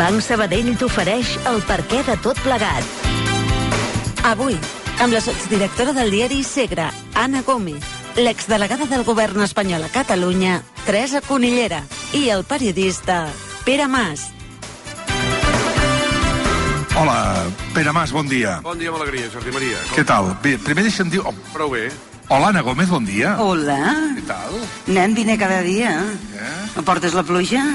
Banc Sabadell t'ofereix el perquè de tot plegat. Avui, amb la sotsdirectora del diari Segre, Anna Gómez, l'exdelegada del govern espanyol a Catalunya, Teresa Conillera, i el periodista Pere Mas. Hola, Pere Mas, bon dia. Bon dia amb alegria, Jordi Maria. Com... Què tal? Bé, primer deixa'm dir... Oh, Prou bé. hola, Anna Gómez, bon dia. Hola. Què tal? Nen, vine cada dia. Eh? No portes la pluja?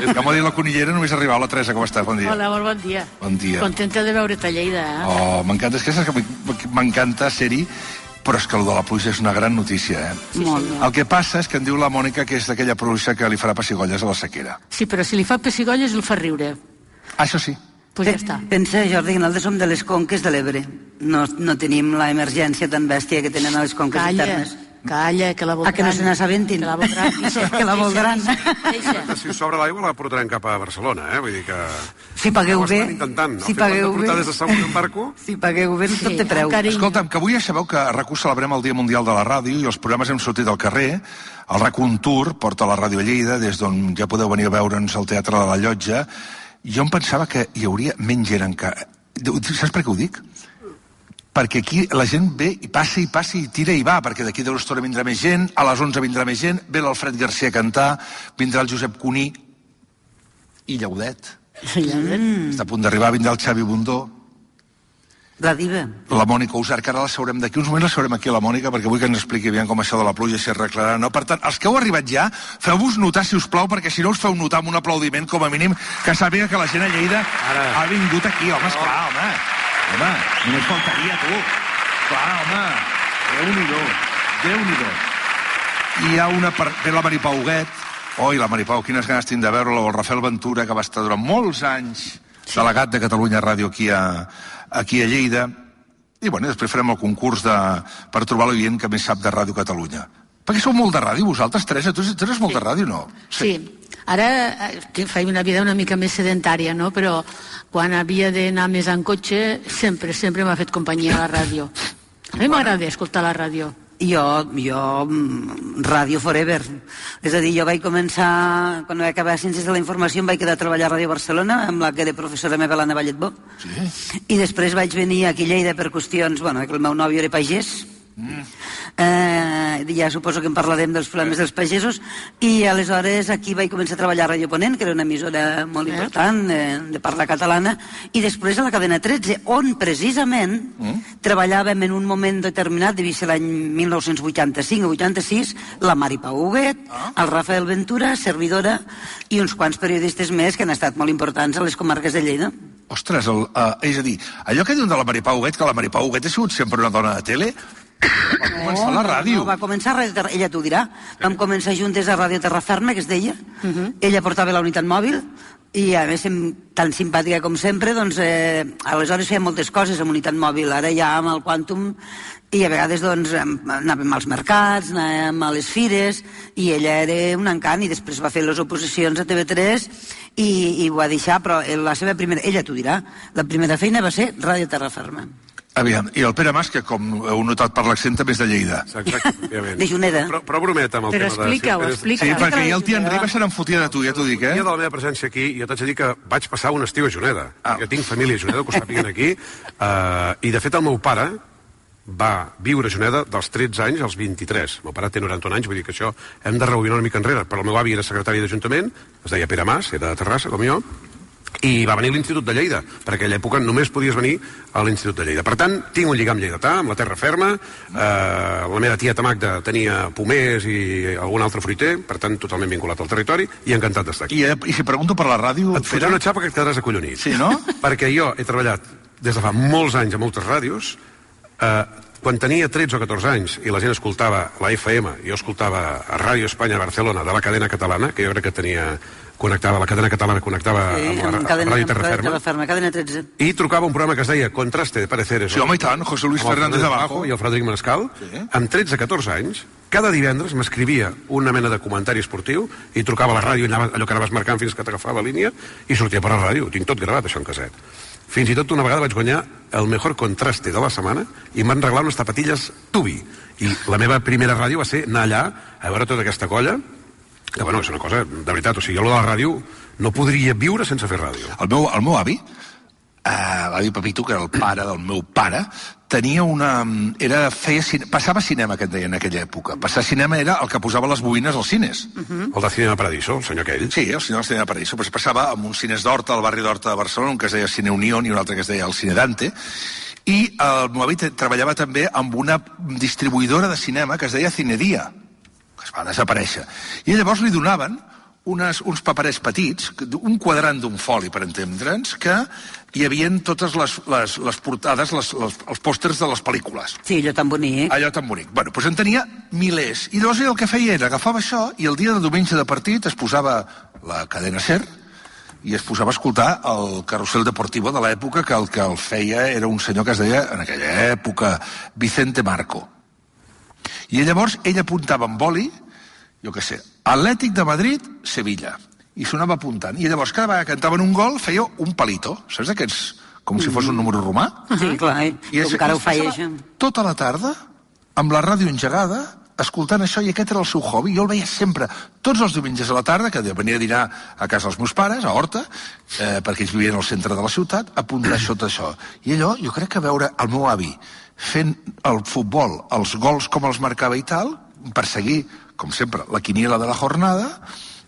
És que m'ha dit la conillera, només arribar. Hola, Teresa, com estàs? Bon dia. Hola, molt bon dia. Bon dia. Contenta de veure't a Lleida. Eh? Oh, m'encanta, és que saps que m'encanta ser-hi, però és que el de la pluja és una gran notícia, eh? Sí, Molt bé. El que passa és que em diu la Mònica que és d'aquella pluja que li farà pessigolles a la sequera. Sí, però si li fa pessigolles el fa riure. Ah, això sí. Pues ja està. Pensa, Jordi, que nosaltres som de les conques de l'Ebre. No, no tenim la emergència tan bèstia que tenen a les conques Calla, internes. Calla, que la voldran. Ah, que no se n'assabentin. Que la voldran. Que la voldran. Deixa, deixa. Si us sobra l'aigua la portarem cap a Barcelona, eh? Vull dir que... Si pagueu bé... intentant. Si pagueu bé... des de Sagunt en barco... Si pagueu bé, tot té preu. carinyo. Escolta'm, que avui ja sabeu que a RAC1 celebrem el Dia Mundial de la Ràdio i els programes hem sortit al carrer. El RAC1 Tour porta la ràdio a Lleida, des d'on ja podeu venir a veure'ns al Teatre de la Llotja. Jo em pensava que hi hauria menys gent encara. Saps per què ho dic? Perquè aquí la gent ve i passa i passa i tira i va, perquè d'aquí d'una estona vindrà més gent, a les 11 vindrà més gent, ve l'Alfred Garcia a cantar, vindrà el Josep Cuní i Llaudet. Mm. Està a punt d'arribar, vindrà el Xavi Bundó, La diva. la Mònica Usar, que ara la saurem d'aquí uns moments, la saurem aquí a la Mònica, perquè vull que ens expliqui bé com això de la pluja si es arreglarà o no. Per tant, els que heu arribat ja, feu-vos notar, si us plau, perquè si no us feu notar amb un aplaudiment, com a mínim, que sàpiga que la gent a Lleida Ara. ha vingut aquí. Home, esclar, home. Home, només faltaria, tu. Clar, home. Déu-n'hi-do. Déu-n'hi-do. I hi ha una... Per... Ve la Maripau Huguet. Oi, la Maripau, quines ganes tinc de veure-la. O el Rafael Ventura, que va estar durant molts anys delegat de Catalunya Ràdio aquí a, aquí a Lleida. I bueno, després farem el concurs de, per trobar l'oient que més sap de Ràdio Catalunya. Perquè sou molt de ràdio, vosaltres, Teresa? Tu, tu eres molt de ràdio, no? Sí. Ara eh, que faig una vida una mica més sedentària, no? Però quan havia d'anar més en cotxe, sempre, sempre m'ha fet companyia a la ràdio. A mi m'agrada escoltar la ràdio. Jo, jo, mm, Ràdio Forever. És a dir, jo vaig començar, quan vaig acabar Ciències de la Informació, em vaig quedar a treballar a Ràdio Barcelona, amb la que era professora meva, l'Anna Balletbó. Sí. I després vaig venir aquí a Lleida per qüestions, bueno, que el meu nòvio era pagès, Eh, ja suposo que en parlarem dels problemes dels pagesos i aleshores aquí vaig començar a treballar a Radio Ponent que era una emissora molt important eh, de parla catalana i després a la cadena 13 on precisament mm. treballàvem en un moment determinat devia ser l'any 1985 o 86 la Mari Pau Huguet Ah. el Rafael Ventura, servidora i uns quants periodistes més que han estat molt importants a les comarques de Lleida Ostres, el, uh, és a dir, allò que diuen de la Maripau Huguet, que la Maripau Huguet ha sigut sempre una dona de tele, va començar a la ràdio. No, va començar a Ràdio Terra, ella t'ho dirà. Vam començar juntes a Ràdio Terraferma, que es deia. Ella portava la unitat mòbil i a més em- tan simpàtica com sempre doncs eh, aleshores feia moltes coses amb unitat mòbil ara ja amb el Quantum i a vegades doncs em- anàvem als mercats anàvem a les fires i ella era un encant i després va fer les oposicions a TV3 i, i ho va deixar però la seva primera, ella t'ho dirà la primera feina va ser Ràdio Terraferma Aviam, i el Pere Mas, que com heu notat per l'accent, també és de Lleida. Exacte. De Juneda. Però, però brometa amb el Però tema de... explica-ho, si- explica. Sí, perquè ja el Tian. Riba se n'enfotia de tu, ja t'ho dic, El eh? dia de la meva presència aquí, jo t'haig de dir que vaig passar un estiu a Juneda. Ah. Jo tinc família a Juneda, que ho sàpiguen aquí. Uh, I, de fet, el meu pare va viure a Juneda dels 13 anys als 23. El meu pare té 91 anys, vull dir que això hem de rebobinar una mica enrere. Però el meu avi era secretari d'Ajuntament, es deia Pere Mas, era de Terrassa, com jo, i va venir l'Institut de Lleida. Per aquella època només podies venir a l'Institut de Lleida. Per tant, tinc un lligam lleidatà, amb la terra ferma, eh, la meva tieta Magda tenia pomers i algun altre fruiter, per tant, totalment vinculat al territori, i encantat d'estar aquí. I, eh, I si pregunto per la ràdio... Et fotré una xapa que et quedaràs acollonit. Sí, no? Perquè jo he treballat des de fa molts anys a moltes ràdios. Eh, quan tenia 13 o 14 anys i la gent escoltava la FM, jo escoltava a Ràdio Espanya Barcelona de la cadena catalana, que jo crec que tenia connectava, la cadena catalana connectava Sí, amb la amb cadena, Ràdio Terraferma. Terraferma, cadena 13. I trucava un programa que es deia Contraste de Pareceres. Sí, home, i tant, José Luis amb el Fernández de Abajo. I el Frederic Manescal. Sí. Amb 13-14 anys, cada divendres m'escrivia una mena de comentari esportiu i trucava a la ràdio, allà, allò que anaves marcant fins que t'agafava la línia, i sortia per la ràdio. Ho tinc tot gravat, això en caset. Fins i tot una vegada vaig guanyar el millor contraste de la setmana i em van regalar unes tapatilles Tubi. I la meva primera ràdio va ser anar allà a veure tota aquesta colla Que, bueno, és una cosa, de veritat, o sigui, jo de la ràdio no podria viure sense fer ràdio. El meu, el meu avi, eh, l'avi Pepito, que era el pare del meu pare, tenia una... Era, feia, cine, passava cinema, que et deia, en aquella època. Passar cinema era el que posava les boines als cines. Uh -huh. El de Cinema Paradiso, el senyor aquell. Sí, el cinema del Cinema Paradiso. Però es passava amb uns cines d'Horta, al barri d'Horta de Barcelona, un que es deia Cine Unión i un altre que es deia el Cine Dante, i el meu avi treballava també amb una distribuïdora de cinema que es deia Cinedia, que es va desaparèixer. I llavors li donaven unes, uns paperets petits, un quadrant d'un foli, per entendre'ns, que hi havien totes les, les, les portades, les, les, els pòsters de les pel·lícules. Sí, allò tan bonic. Allò tan bonic. Bueno, doncs en tenia milers. I llavors el que feia era agafava això i el dia de diumenge de partit es posava la cadena SER i es posava a escoltar el carrusel deportivo de l'època que el que el feia era un senyor que es deia, en aquella època, Vicente Marco. I llavors ell apuntava amb boli, jo què sé, Atlètic de Madrid, Sevilla. I sonava apuntant. I llavors cada vegada que cantaven un gol feia un palito. Saps aquests? Com si fos un número romà. Sí, clar, eh? I és- encara ho feia, això. Tota la tarda, amb la ràdio engegada, escoltant això, i aquest era el seu hobby. Jo el veia sempre, tots els diumenges a la tarda, que venia a dinar a casa dels meus pares, a Horta, eh, perquè ells vivien al centre de la ciutat, apuntar tot això. I allò, jo crec que veure el meu avi fent el futbol, els gols com els marcava i tal, per seguir, com sempre, la quiniela de la jornada,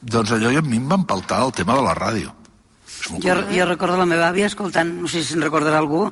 doncs allò a mi em va empaltar el tema de la ràdio. Jo, jo recordo la meva àvia escoltant, no sé si se'n recordarà algú,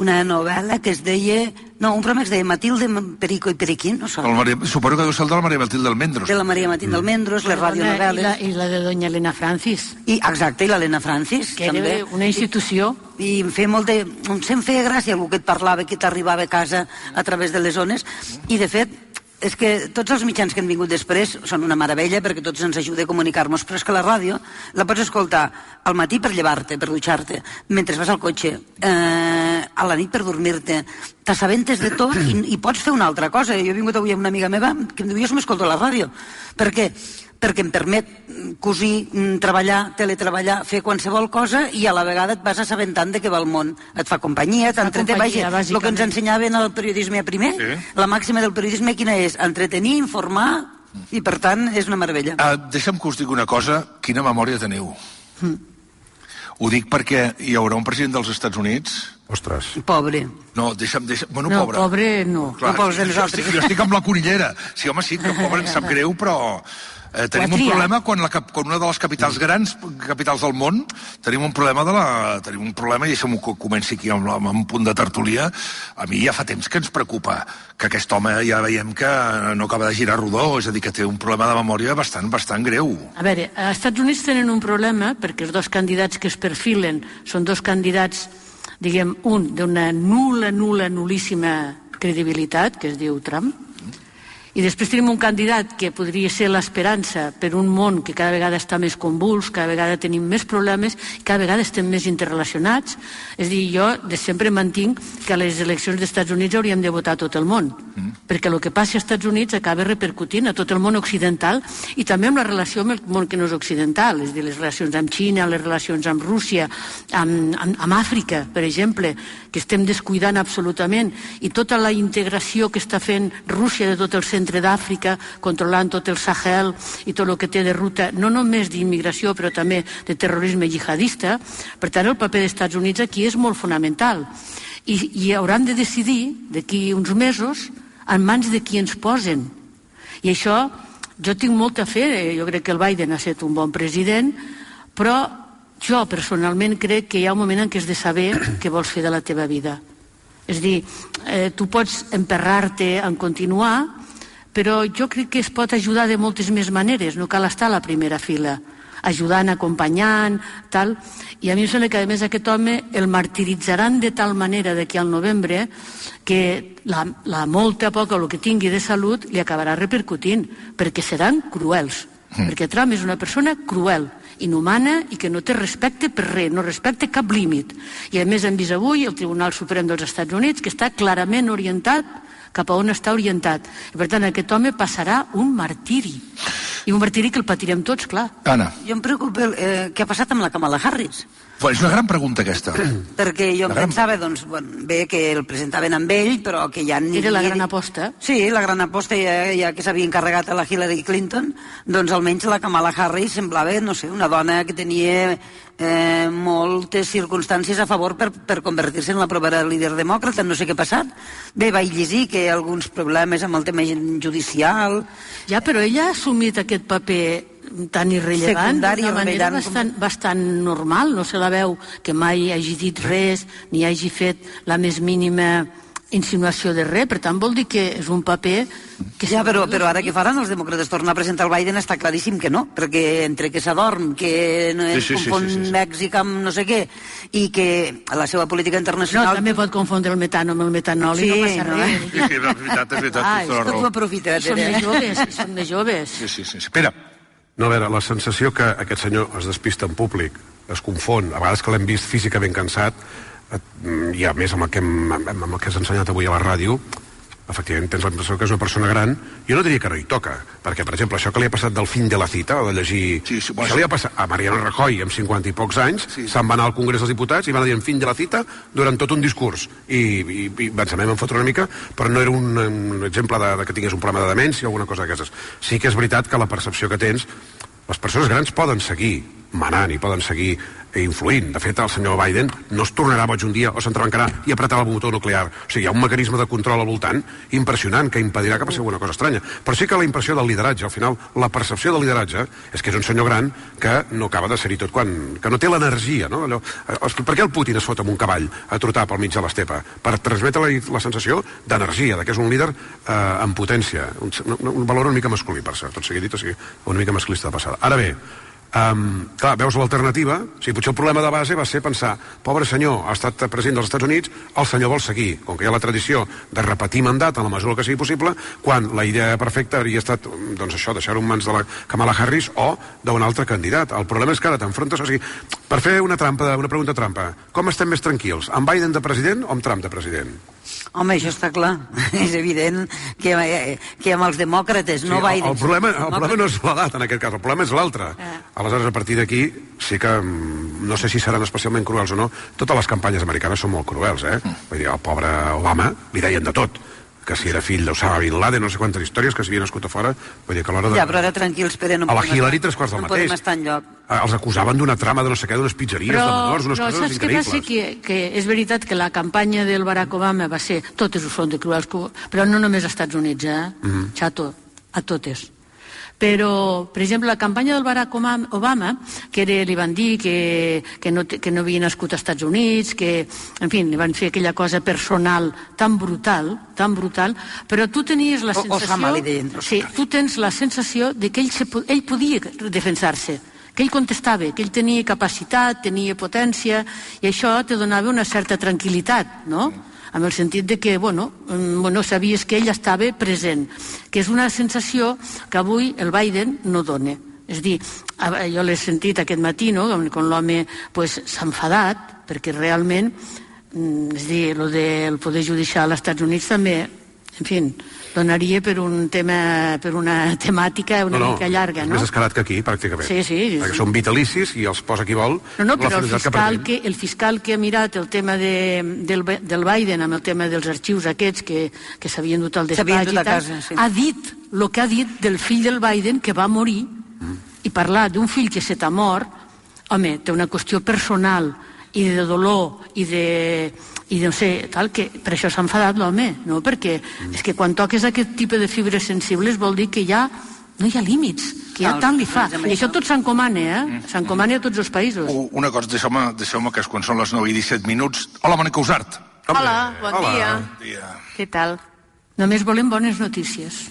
una novel·la que es deia... No, un programa que es deia Matilde Perico i Periquín, no El sona? Maria, suposo que deu ser el de la Maria Matilde Almendros. De la Maria Matilde Almendros, les I la, radionovel·les... I la de Doña Elena Francis, I, exacte, i l'Helena Francis, que també. era una institució I em feia molt de... Em feia gràcia algú que et parlava, que t'arribava a casa a través de les zones, i de fet, és que tots els mitjans que han vingut després són una meravella perquè tots ens ajuda a comunicar-nos, però és que la ràdio la pots escoltar al matí per llevar-te, per dutxar-te, mentre vas al cotxe, eh, a la nit per dormir-te, t'assabentes de tot i, i pots fer una altra cosa. Jo he vingut avui amb una amiga meva que em diu, jo m'escolto la ràdio. Per què? Perquè em permet mm, cosir, mm, treballar, teletreballar, fer qualsevol cosa i a la vegada et vas assabentant de què va el món. Et fa companyia, t'entreté, vaja, el que ens ensenyaven al periodisme primer, Sí. la màxima del periodisme quina és? Entretenir, informar, i per tant és una meravella. Uh, deixa'm que us digui una cosa, quina memòria teniu. Ho dic perquè hi haurà un president dels Estats Units... Ostres. Pobre. No, deixa'm... deixa'm bueno, No, pobre. pobre no. No, pobres de jo, nosaltres. estic, jo estic amb la conillera. Sí, home, sí, que pobre em sap greu, però... Eh, tenim un problema quan, la, quan una de les capitals grans, capitals del món, tenim un problema de la... Tenim un problema, i deixa'm que comenci aquí amb, amb un punt de tertulia. A mi ja fa temps que ens preocupa que aquest home ja veiem que no acaba de girar rodó, és a dir, que té un problema de memòria bastant, bastant greu. A veure, als Estats Units tenen un problema perquè els dos candidats que es perfilen són dos candidats, diguem, un d'una nula, nula, nulíssima credibilitat, que es diu Trump, i després tenim un candidat que podria ser l'esperança per un món que cada vegada està més convuls, cada vegada tenim més problemes, cada vegada estem més interrelacionats. És a dir, jo de sempre mantinc que a les eleccions dels Estats Units hauríem de votar tot el món, mm. perquè el que passi als Estats Units acaba repercutint a tot el món occidental i també amb la relació amb el món que no és occidental, és a dir, les relacions amb Xina, les relacions amb Rússia, amb, amb, amb Àfrica, per exemple, que estem descuidant absolutament, i tota la integració que està fent Rússia de tot el centre d'Àfrica, controlant tot el Sahel i tot el que té de ruta, no només d'immigració, però també de terrorisme jihadista. Per tant, el paper dels Estats Units aquí és molt fonamental. I, i hauran de decidir, d'aquí uns mesos, en mans de qui ens posen. I això, jo tinc molta fe, eh, jo crec que el Biden ha estat un bon president, però jo personalment crec que hi ha un moment en què has de saber què vols fer de la teva vida. És a dir, eh, tu pots emperrar-te en continuar, però jo crec que es pot ajudar de moltes més maneres, no cal estar a la primera fila, ajudant, acompanyant, tal. I a mi em sembla que, a més, aquest home el martiritzaran de tal manera d'aquí al novembre que la, la molta poca el que tingui de salut li acabarà repercutint, perquè seran cruels. Mm. Perquè Trump és una persona cruel, inhumana i que no té respecte per res, no respecta cap límit. I a més hem vist avui el Tribunal Suprem dels Estats Units que està clarament orientat cap a on està orientat. I per tant aquest home passarà un martiri. I un martiri que el patirem tots, clar. Anna. Jo em preocupa eh, què ha passat amb la Kamala Harris. Pues és una gran pregunta, aquesta. perquè jo em La gran- pensava, doncs, bueno, bé que el presentaven amb ell, però que ja... Ni, Era la gran aposta. Sí, la gran aposta, ja, ja que s'havia encarregat a la Hillary Clinton, doncs almenys la Kamala Harris semblava, no sé, una dona que tenia eh, moltes circumstàncies a favor per, per convertir-se en la propera líder demòcrata, no sé què ha passat. Bé, vaig llegir que alguns problemes amb el tema judicial... Ja, però ella ha assumit aquest paper tan irrellevant d'una manera bastant, bastant normal. No se la veu que mai hagi dit res ni hagi fet la més mínima insinuació de res. Per tant, vol dir que és un paper que... Ja, però, però ara què faran els demòcrates? Tornar a presentar el Biden està claríssim que no, perquè entre que s'adorm, que no Sí, es sí, sí, confon sí, sí, sí. Mèxic amb no sé què, i que la seva política No, internacional... també pot confondre el metano amb el metanol i no Sí, passa no? res. Sí, sí, és veritat, és veritat, Ah, raó. aprofites, I són eh? més joves, són més joves. Sí, sí, sí. Espera, No, a veure, la sensació que aquest senyor es despista en públic, es confon, a vegades que l'hem vist físicament cansat, eh, i a més amb el que, hem, amb, el que has ensenyat avui a la ràdio, efectivament tens la impressió que és una persona gran. Jo no diria que no hi toca perquè per exemple això que li ha passat del fin de la cita o de llegir Sí, sí, bueno, això li ha passat a Mariano Rajoy amb 50 i pocs anys Sí. se'n va anar al Congrés dels Diputats i va dir en fin de la cita durant tot un discurs. I, i, i ens en fotre una mica però no era un, un exemple de, de que tingués un problema de demència o alguna cosa d'aquestes. Sí que és veritat que la percepció que tens les persones grans poden seguir manant i poden seguir influint. De fet, el senyor Biden no es tornarà boig un dia o s'entrebancarà i apretarà el botó nuclear. O sigui, hi ha un mecanisme de control al voltant impressionant que impedirà que passi alguna cosa estranya. Però sí que la impressió del lideratge, al final, la percepció del lideratge és que és un senyor gran que no acaba de ser-hi tot quan... que no té l'energia, no? Allò, eh, per què el Putin es fot amb un cavall a trotar pel mig de l'estepa? Per transmetre la, la sensació d'energia, de que és un líder eh, en potència. Un, un, un valor una mica masculí, per cert, tot sigui dit, o sigui, una mica masclista de passada. Ara bé, Um, clar, veus l'alternativa, o sigui, potser el problema de base va ser pensar, pobre senyor, ha estat president dels Estats Units, el senyor vol seguir, com que hi ha la tradició de repetir mandat en la mesura que sigui possible, quan la idea perfecta hauria estat, doncs això, deixar-ho en mans de la Kamala Harris o d'un altre candidat. El problema és que ara t'enfrontes, o sigui, per fer una trampa, una pregunta trampa, com estem més tranquils, amb Biden de president o amb Trump de president? Home, això està clar. és evident que, eh, que amb els demòcrates, no el, Biden... el, problema, el demòcrates. problema no és l'edat, en aquest cas, el problema és l'altre. Aleshores, a partir d'aquí, sí que mm, no sé si seran especialment cruels o no. Totes les campanyes americanes són molt cruels, eh? Vull dir, el pobre Obama li deien de tot que si era fill d'Osama Bin Laden, no sé quantes històries, que s'havia nascut a fora, vull dir que a l'hora de... Ja, però ara tranquils, Pere, no a la Hillary estar- tres quarts del no mateix. estar enlloc. Eh, Els acusaven d'una trama de no sé què, d'unes pizzeries, de menors, unes però coses saps què increïbles. passa? Que, que és veritat que la campanya del Barack Obama va ser totes ho són de cruels, però no només als Estats Units, eh? Mm -hmm. Xato, a totes. Però, per exemple, la campanya del Barack Obama, que era, li van dir que, que, no, que no havia nascut als Estats Units, que, en fi, li van fer aquella cosa personal tan brutal, tan brutal, però tu tenies la O- sensació... Li deien. Sí, tu tens la sensació de que ell, se, ell podia defensar-se, que ell contestava, que ell tenia capacitat, tenia potència, i això te donava una certa tranquil·litat, no? En el sentit de que, bueno, mm, bueno, sabies que ell estava present, que és una sensació que avui el Biden no dona. És a dir, jo l'he sentit aquest matí, no?, quan, l'home pues, s'ha enfadat, perquè realment, mm, és a dir, el del Poder Judicial als Estats Units també, en fi, donaria per un tema, per una temàtica una mica llarga, no? més escalat que aquí, pràcticament. Sí, sí. Perquè són vitalicis i els posa qui vol. No, no, però el fiscal pretén. que, el fiscal que ha mirat el tema de, del, del Biden amb el tema dels arxius aquests que, que s'havien dut al despatx dut i tal, casa, sí. ha dit el que ha dit del fill del Biden que va morir i parlar d'un fill que se t'ha mort, home, té una qüestió personal i de dolor i de, i de no sé, tal, que per això s'ha enfadat l'home, no? Perquè és que quan toques aquest tipus de fibres sensibles vol dir que ja no hi ha límits, que ja tant li fa. I això tot s'encomana, eh? S'encomana a tots els països. Una cosa, deixeu-me deixeu que és quan són les 9 i 17 minuts... Hola, Mònica Usart. Hola, bon hola. dia. Dia. Què tal? Només volem bones notícies.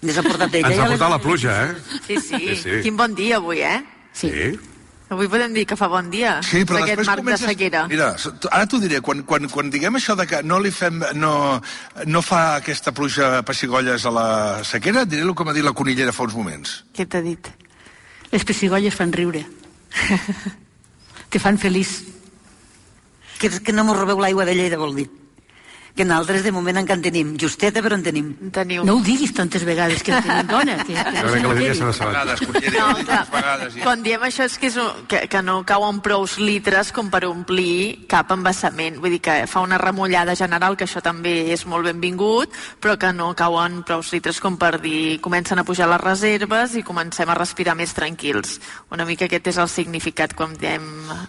Ens ha portat ella. Ens ha portat la pluja, eh? Sí, sí, Sí, sí. Quin bon dia avui, eh? Sí. sí. Avui podem dir que fa bon dia. Sí, però d'aquest marc comences... de sequera. Mira, ara t'ho diré, quan, quan, quan diguem això de que no li fem... No, no fa aquesta pluja pessigolles a la sequera, diré el que m'ha dit la conillera fa uns moments. Què t'ha dit? Les pessigolles fan riure. Te fan feliç. Que, que no mos robeu l'aigua de Lleida, vol dir. Que nosaltres de moment encara en tenim. Justeta, però en tenim. En teniu. No ho diguis tantes vegades que tenim dona. Que, que crec que la Lídia se vegades, No, vegades. Ja. quan diem això és que, és un, que, que no cauen prous litres com per omplir cap embassament. Vull dir que fa una remullada general, que això també és molt benvingut, però que no cauen prous litres com per dir comencen a pujar les reserves i comencem a respirar més tranquils. Una mica aquest és el significat quan diem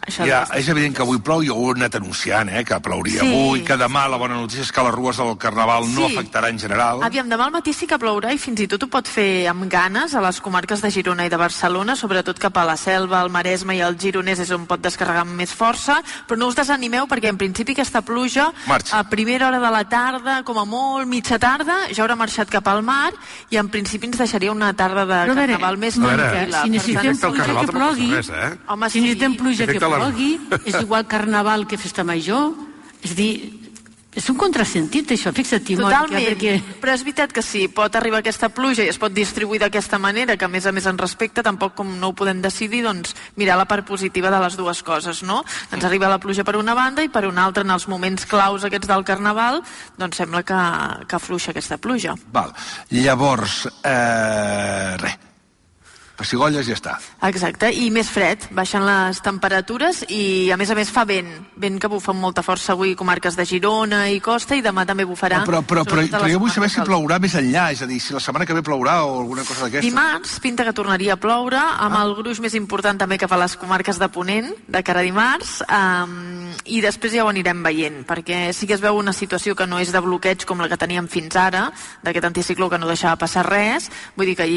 això. Ja, és evident que avui plou i ho he anat anunciant, eh, que plouria Sí. avui, que demà la bona notícia és que les rues del Carnaval no Sí. afectarà en general. Aviam, demà al matí sí que plourà i fins i tot ho pot fer amb ganes a les comarques de Girona i de Barcelona, sobretot cap a la Selva, el Maresme i el Gironès és on pot descarregar amb més força, però no us desanimeu perquè en principi aquesta pluja Marxa. a primera hora de la tarda, com a molt mitja tarda, ja haurà marxat cap al mar i en principi ens deixaria una tarda de Però a veure, carnaval més no, tranquil·la. si necessitem tant, pluja Carnaval que plogui, res, eh? Home, si sí. necessitem pluja que plogui, és igual carnaval que festa major. És a dir, és un contrasentit, això, fixa't-hi, Mònica, Totalment, perquè... però és veritat que sí, pot arribar aquesta pluja i es pot distribuir d'aquesta manera, que a més a més en respecte, tampoc com no ho podem decidir, doncs mirar la part positiva de les dues coses, no? Ens arriba la pluja per una banda i per una altra, en els moments claus aquests del Carnaval, doncs sembla que, que afluixa aquesta pluja. Val. Llavors, eh, res. Pessigolles i ja està. Exacte, i més fred, baixen les temperatures i a més a més fa vent, vent que bufa amb molta força avui comarques de Girona i Costa i demà també bufarà. Però, però, però, però les jo vull saber si plourà més enllà, és a dir, si la setmana que ve plourà o alguna cosa d'aquesta. Dimarts pinta que tornaria a ploure, amb Ah. el gruix més important també cap a les comarques de Ponent, de cara a dimarts, um, i després ja ho anirem veient, perquè sí que es veu una situació que no és de bloqueig com la que teníem fins ara, d'aquest anticicló que no deixava passar res, vull dir que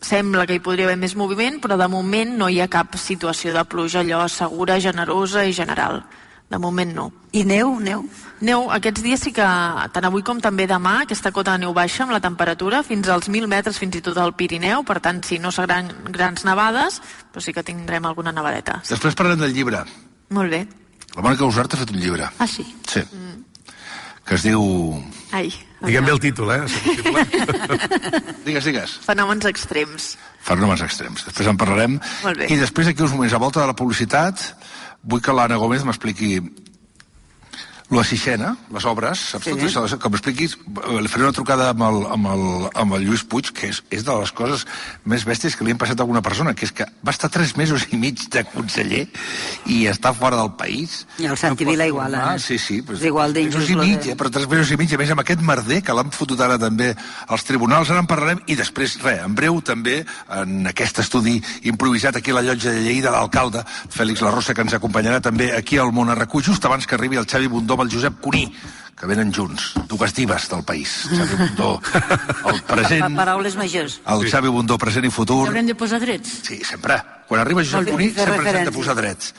sembla que hi podria haver més moviment, però de moment no hi ha cap situació de pluja allò segura, generosa i general. De moment no. I neu, neu. Neu, aquests dies sí que, tant avui com també demà, aquesta cota de neu baixa amb la temperatura fins als 1.000 metres fins i tot al Pirineu, per tant, si no seran grans nevades, però sí que tindrem alguna nevadeta. Després parlem del llibre. Molt bé. La Mònica Usart ha fet un llibre. Ah, sí? Sí. Que es diu... Ai, Diguem bé el títol, eh? possible. Digues, digues. fenòmens extrems. Fenòmens extrems. Després en parlarem. Molt bé. I després, aquí uns moments, a volta de la publicitat, vull que l'Anna Gómez m'expliqui la Sixena, les obres, saps Sí. tot això? Que m'expliquis, eh, li faré una trucada amb el, amb el, amb el Lluís Puig, que és, és de les coses més bèsties que li han passat a alguna persona, que és que va estar tres mesos i mig de conseller i està fora del país. I el Santi Vila igual, eh? Sí, sí. Pues, És igual tres d'injust mesos i mig, eh? però tres mesos i mig, a més amb aquest merder que l'han fotut ara també als tribunals, ara en parlarem, i després, res, en breu també, en aquest estudi improvisat aquí a la llotja de Lleida, l'alcalde Fèlix La Rosa, que ens acompanyarà també aquí al Món Arracú, just abans que arribi el Xavi Bundó amb el Josep Cuní, que venen junts, dues divas del país. Xavi Bundó, el Pa present, paraules majors. el Xavi Bundó present i futur. Haurem de posar drets. Sí, sempre. Quan arriba Josep Cuní, sempre ens hem de posar drets.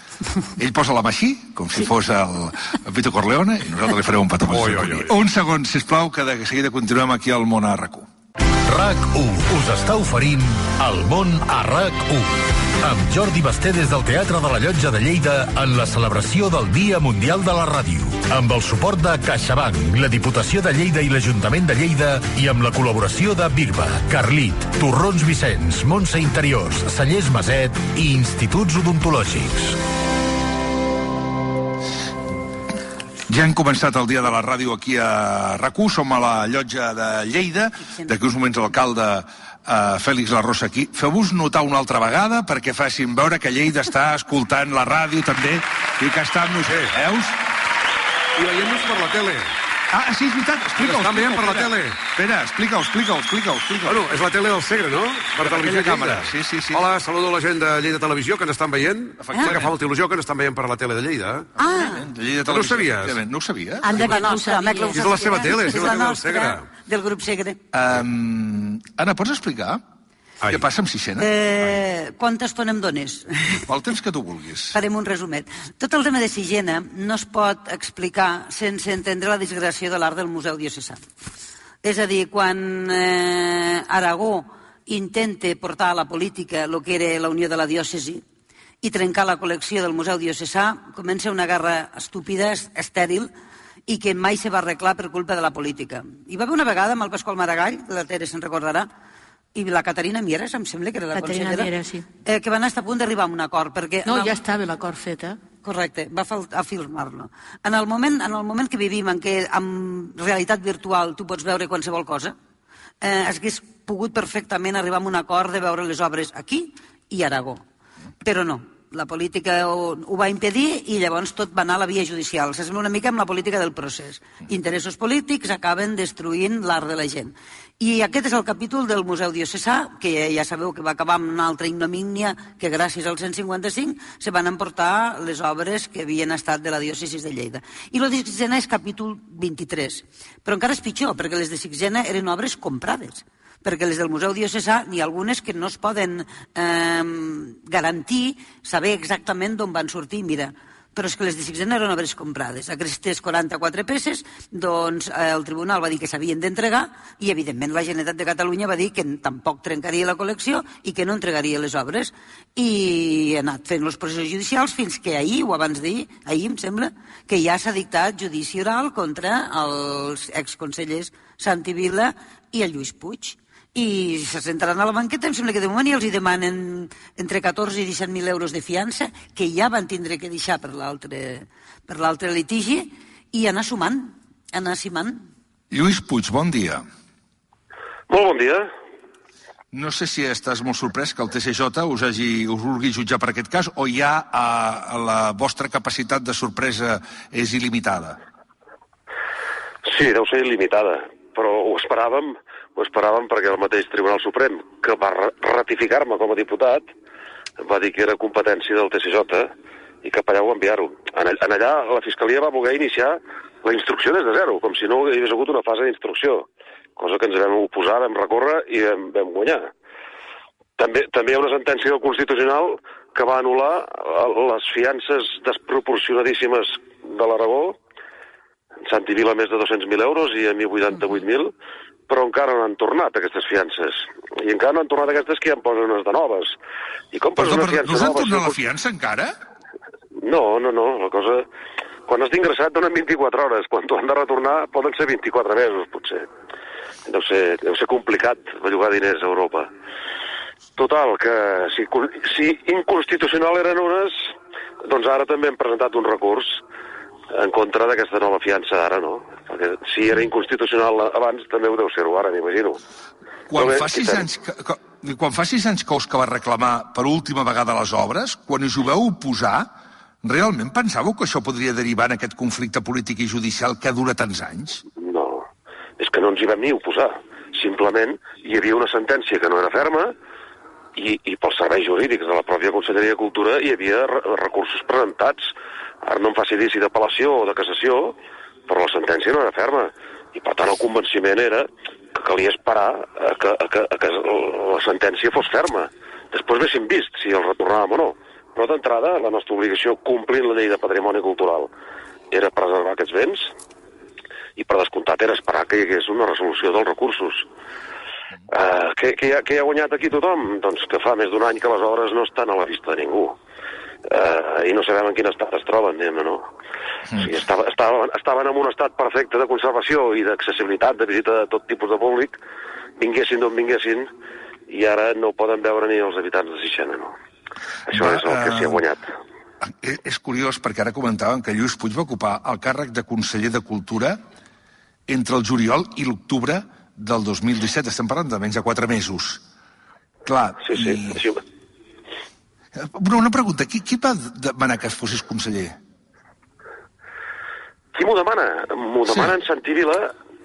Ell posa la mà així, com si fos el, el Vito Corleone, i nosaltres li farem un petó. Oi, oi, oi. Un segon, sisplau, que de seguida continuem aquí al Món a RAC1. RAC1 us està oferint El món a RAC1 amb Jordi Basté des del Teatre de la Llotja de Lleida en la celebració del Dia Mundial de la Ràdio amb el suport de CaixaBank, la Diputació de Lleida i l'Ajuntament de Lleida i amb la col·laboració de Birba, Carlit, Torrons Vicenç, Montse Interiors, Cellers Maset i Instituts Odontològics. Ja hem començat el dia de la ràdio aquí a RAC1, som a la llotja de Lleida, d'aquí uns moments l'alcalde eh, Fèlix La Rosa aquí. Feu-vos notar una altra vegada perquè facin veure que Lleida està escoltant la ràdio també i que està amb nosaltres. Veus? I veient-nos per la tele. Ah, sí, és veritat. Explica-ho. Estan veient per la tele. Espera, explica-ho, explica-ho, explica-ho. explica Bueno, és la tele del Segre, no? Per televisió i càmera. Lleida. Sí, sí, sí. Hola, saludo a la gent de Lleida Televisió que ens estan veient. Efectivament. Que fa molta il·lusió que ens estan veient per la tele de Lleida. Ah, De Lleida No ho Televisió, sabies? No ho sabies? Anda, la que no ho nostra, home, que ho sabia. És la seva tele, és la la tele del Segre. del grup Segre. Um, Anna, pots explicar Ai. què passa amb Sixena? Eh, quanta estona em dones? El temps que tu vulguis. Farem un resumet. Tot el tema de Sigena no es pot explicar sense entendre la disgràcia de l'art del Museu Diocesà. És a dir, quan eh, Aragó intenta portar a la política el que era la unió de la diòcesi i trencar la col·lecció del Museu Diocesà, comença una guerra estúpida, est- estèril, i que mai se va arreglar per culpa de la política. Hi va haver una vegada amb el Pasqual Maragall, la Tere se'n recordarà, i la Caterina Mieres, em sembla que era la Caterina consellera, Mieres, sí. eh, que van estar a punt d'arribar a un acord, perquè... No, la- ja estava l'acord fet, eh? Correcte, va fal- afirmar-lo. En, el moment, en el moment que vivim en què amb realitat virtual tu pots veure qualsevol cosa, eh, hagués pogut perfectament arribar a un acord de veure les obres aquí i a Aragó. Però no, la política ho, ho va impedir i llavors tot va anar a la via judicial. S'assembla una mica amb la política del procés. Interessos polítics acaben destruint l'art de la gent. I aquest és el capítol del Museu Diocesà, que ja sabeu que va acabar amb una altra ignomínia que gràcies al 155 se van emportar les obres que havien estat de la diòcesi de Lleida. I lo de Sixena és capítol 23. Però encara és pitjor, perquè les de Sixena eren obres comprades perquè les del Museu Diocesà n'hi ha algunes que no es poden eh, garantir, saber exactament d'on van sortir. Mira, però és que les de Sixena eren obres comprades. Aquestes 44 peces, doncs eh, el tribunal va dir que s'havien d'entregar i, evidentment, la Generalitat de Catalunya va dir que tampoc trencaria la col·lecció i que no entregaria les obres. I ha anat fent els processos judicials fins que ahir, o abans d'ahir, ahir em sembla, que ja s'ha dictat judici oral contra els exconsellers Santi Vila i el Lluís Puig i se sentaran a la banqueta, em sembla que de moment ja els hi demanen entre 14 i 17.000 euros de fiança, que ja van tindre que deixar per l'altre litigi, i anar sumant, anar simant. Lluís Puig, bon dia. Molt bon dia. No sé si estàs molt sorprès que el TCJ us, hagi, us vulgui jutjar per aquest cas o ja a, la vostra capacitat de sorpresa és il·limitada. Sí, deu ser il·limitada, però ho esperàvem, ho esperàvem perquè el mateix Tribunal Suprem, que va ratificar-me com a diputat, va dir que era competència del TCJ i per allà ho enviar-ho. En, en allà la Fiscalia va voler iniciar la instrucció des de zero, com si no hi hagués hagut una fase d'instrucció, cosa que ens vam oposar, vam recórrer i vam, vam guanyar. També, també hi ha una sentència del Constitucional que va anul·lar les fiances desproporcionadíssimes de l'Aragó, Santi Vila més de 200.000 euros i a mi 88.000, però encara no han tornat aquestes fiances. I encara no han tornat aquestes que ja en posen unes de noves. I com una però fiança no us han tornat la fiança encara? No, no, no, la cosa... Quan has d'ingressar et donen 24 hores, quan t'ho han de retornar poden ser 24 mesos, potser. Deu ser, deu ser complicat bellugar diners a Europa. Total, que si, si inconstitucional eren unes, doncs ara també hem presentat un recurs en contra d'aquesta nova fiança d'ara, no? Perquè si era inconstitucional abans, també ho deu ser-ho ara, m'imagino. Quan bé, fa sis anys que, que, quan fa sis anys que us que va reclamar per última vegada les obres, quan us ho veu oposar, realment pensàveu que això podria derivar en aquest conflicte polític i judicial que dura tants anys? No, és que no ens hi vam ni oposar. Simplement hi havia una sentència que no era ferma i, i pels serveis jurídics de la pròpia Conselleria de Cultura hi havia re recursos presentats. Ara no em faci dir si d'apel·lació o de cassació, però la sentència no era ferma. I per tant el convenciment era que calia esperar a que, a que, a que la sentència fos ferma. Després haguéssim vist si el retornàvem o no. Però d'entrada, la nostra obligació, complint la llei de patrimoni cultural, era preservar aquests béns i per descomptat era esperar que hi hagués una resolució dels recursos. Uh, què, què, ha, què ha guanyat aquí tothom? Doncs que fa més d'un any que les obres no estan a la vista de ningú. Uh, I no sabem en quin estat es troben, diguem no? O sigui, estava, estaven, estaven en un estat perfecte de conservació i d'accessibilitat, de visita de tot tipus de públic, vinguessin d'on vinguessin, i ara no poden veure ni els habitants de Sixena, no? Això Va, és el que s'hi ha eh, guanyat. És, és curiós perquè ara comentàvem que Lluís Puig va ocupar el càrrec de conseller de Cultura entre el juliol i l'octubre del 2017. Estem parlant de menys de quatre mesos. Clar, Sí, sí. i... Així, Una, una pregunta, qui, qui va demanar que es fossis conseller? Qui m'ho demana? M'ho Sí. demana en Santi Vila.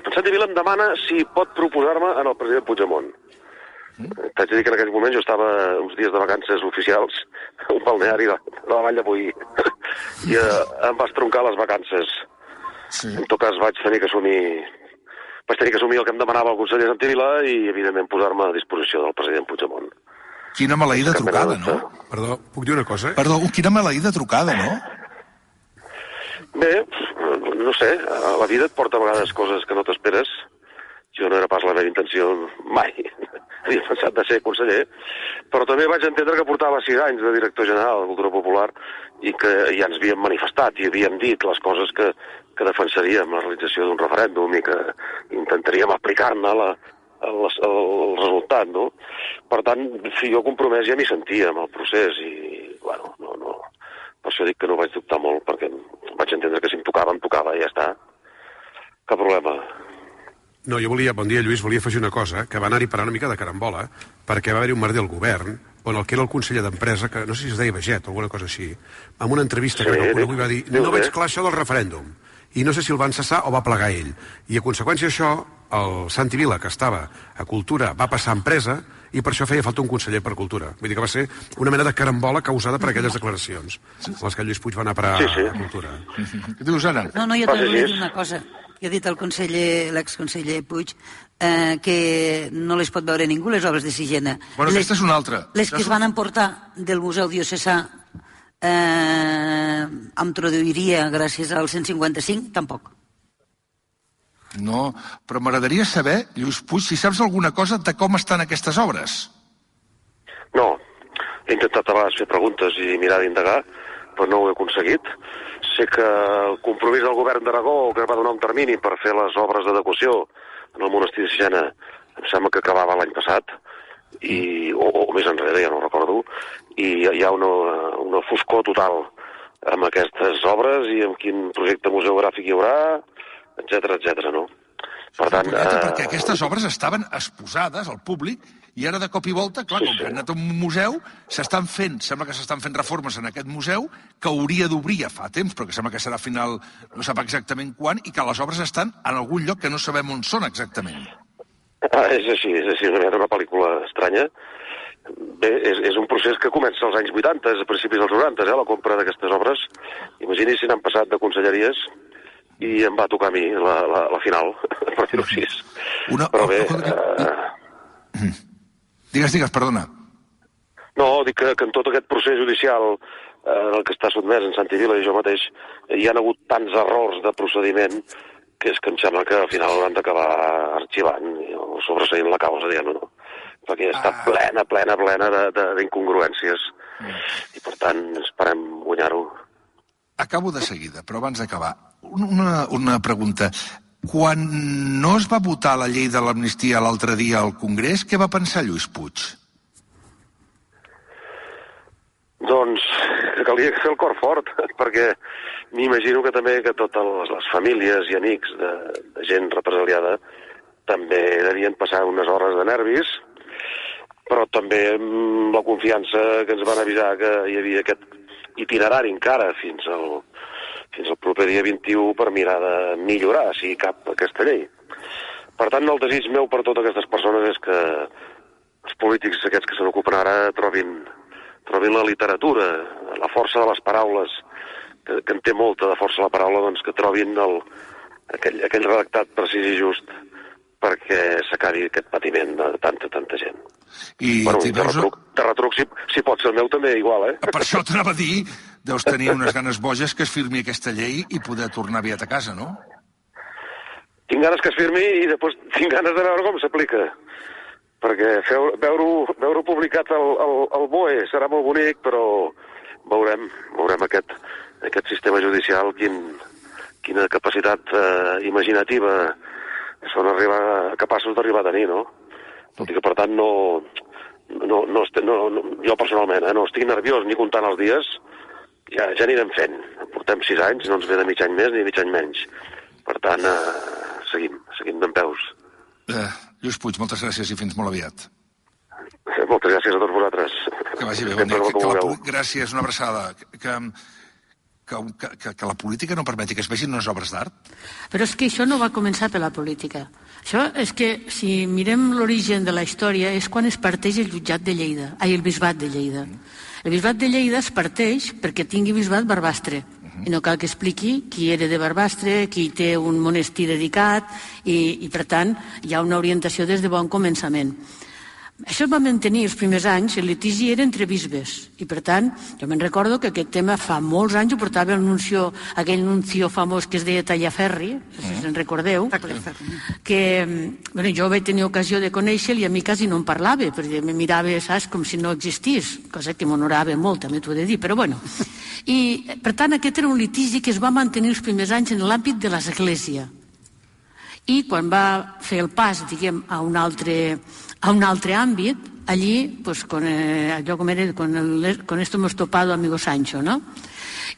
En Santi Vila em demana si pot proposar-me en el president Puigdemont. Mm. T'haig de dir que en aquell moment jo estava uns dies de vacances oficials a un balneari de, de la Vall de Boí i eh, em vas troncar les vacances. Sí. En tot cas vaig tenir que assumir vaig tenir que assumir el que em demanava el conseller Santi Vila i, evidentment, posar-me a disposició del president Puigdemont. Quina maleïda trucada, no? Perdó, puc dir una cosa? Perdó, quina maleïda trucada, no? Bé, no sé, la vida et porta a vegades coses que no t'esperes. Jo no era pas la meva intenció mai. Havia pensat de ser conseller, però també vaig entendre que portava sis anys de director general de Cultura Popular i que ja ens havíem manifestat i havíem dit les coses que, que defensaríem, la realització d'un referèndum i que intentaríem aplicar-ne la, el, el, el resultat, no? Per tant, si jo compromès ja m'hi sentia amb el procés i, bueno, no, no, no això dic que no vaig dubtar molt, perquè vaig entendre que si em tocava, em tocava, i ja està. Cap problema. No, jo volia, bon dia Lluís, volia afegir una cosa, que va anar-hi parar una mica de carambola, perquè va haver-hi un merder al govern, on el que era el conseller d'Empresa, que no sé si es deia Veget o alguna cosa així, amb una entrevista Sí, que no conegut va dir no veig clar això del referèndum. I no sé si el van cessar o va plegar ell. I a conseqüència d'això, el Santi Vila, que estava a Cultura, va passar a Empresa i per això feia falta un conseller per Cultura. Vull dir que va ser una mena de carambola causada per aquelles declaracions, les que Lluís Puig va anar a parar Sí, sí. a Cultura. Què dius, Anna? No, no, jo també volia dir una cosa. Que ha dit el conseller, l'exconseller Puig, eh, que no les pot veure ningú, les obres de Sigena. Bueno, les, aquesta és una altra. Les que es van emportar del Museu Diocesà eh, amb traduiria gràcies al 155, tampoc. No, però m'agradaria saber, Lluís Puig, si saps alguna cosa de com estan aquestes obres. No, he intentat a vegades fer preguntes i mirar d'indagar, però no ho he aconseguit. Sé que el compromís del govern d'Aragó, que va donar un termini per fer les obres d'adequació en el monestir de Sixena, em sembla que acabava l'any passat, i, o, o més enrere, ja no recordo, i hi ha una, una foscor total amb aquestes obres i amb quin projecte museogràfic hi haurà, etc etc. no? Per tant, eh, perquè aquestes obres estaven exposades al públic i ara de cop i volta, clar, Sí, com sí. que han anat a un museu, s'estan fent, sembla que s'estan fent reformes en aquest museu que hauria d'obrir ja fa temps, però que sembla que serà final, no sap exactament quan, i que les obres estan en algun lloc que no sabem on són exactament. Ah, és així, és així, mica una pel·lícula estranya. Bé, és, és un procés que comença als anys 80, és a principis dels 90, eh, la compra d'aquestes obres. Imagini si n'han passat de conselleries i em va tocar a mi la, la, la final, per dir-ho així. Una- Però bé, una- eh, Digues, digues, perdona. no, dic que, que en tot aquest procés judicial eh, en el que està sotmès en Santi Vila i jo mateix, hi han hagut tants errors de procediment que és que em sembla que al final hauran d'acabar arxivant o sobreseint la causa, diguem-ne, no? Perquè està Ah. plena, plena, plena d'incongruències. I per tant, esperem guanyar-ho. Acabo de seguida, però abans d'acabar, una, una pregunta. Quan no es va votar la llei de l'amnistia l'altre dia al Congrés, què va pensar Lluís Puig? Doncs calia fer el cor fort, perquè m'imagino que també que totes les, famílies i amics de, de gent represaliada també devien passar unes hores de nervis, però també amb la confiança que ens van avisar que hi havia aquest itinerari encara fins al, fins al proper dia 21 per mirar de millorar, si cap, aquesta llei. Per tant, el desig meu per totes aquestes persones és que els polítics aquests que se n'ocupen ara trobin, trobin la literatura, la força de les paraules, que, que en té molta de força la paraula, doncs que trobin el, aquell, aquell redactat precís i just perquè s'acabi aquest patiment de tanta, tanta gent. I bueno, de retruc si, si pot ser el meu també igual, eh? Per això t'anava a dir, deus tenir unes ganes boges que es firmi aquesta llei i poder tornar aviat a casa, no? Tinc ganes que es firmi i després tinc ganes de veure com s'aplica. Perquè veure-ho veure publicat al, al, al BOE serà molt bonic, però veurem, veurem aquest, aquest sistema judicial quin, quina capacitat eh, imaginativa són arribar, capaços d'arribar a tenir, no? Tot i que, per tant, no, no, no, no, no jo personalment eh, no estic nerviós ni comptant els dies, ja, ja anirem fent. Portem sis anys, no ens ve de mig any més ni mig any menys. Per tant, eh, seguim, seguim d'en peus. Eh, Lluís Puig, moltes gràcies i fins molt aviat. Moltes gràcies a tots vosaltres. Que vagi bé, bon dia. Que, que la, gràcies, una abraçada. Que, que, que, que, que la política no permeti que es vegin unes obres d'art? Però és que això no va començar per la política. Això és que, si mirem l'origen de la història, és quan es parteix el jutjat de Lleida, ai, el bisbat de Lleida. El bisbat de Lleida es parteix perquè tingui bisbat Barbastre. I no cal que expliqui qui era de Barbastre, qui té un monestir dedicat, i, i per tant hi ha una orientació des de bon començament. Això es va mantenir els primers anys, el litigi era entre bisbes, i per tant, jo me'n recordo que aquest tema fa molts anys ho portava el nuncio, aquell nuncio famós que es deia Tallaferri, no sé si se'n recordeu, que mm, bueno, jo vaig tenir ocasió de conèixer-lo i a mi quasi no em parlava, perquè me mirava, saps, com si no existís, cosa que m'honorava molt, també t'ho he de dir, però bueno. I, per tant, aquest era un litigi que es va mantenir els primers anys en l'àmbit de l'Església. I quan va fer el pas, diguem, a un altre, a un altre àmbit, allí, pues, con, eh, allò com era, con, el, con esto hemos topado, amigo Sancho, no?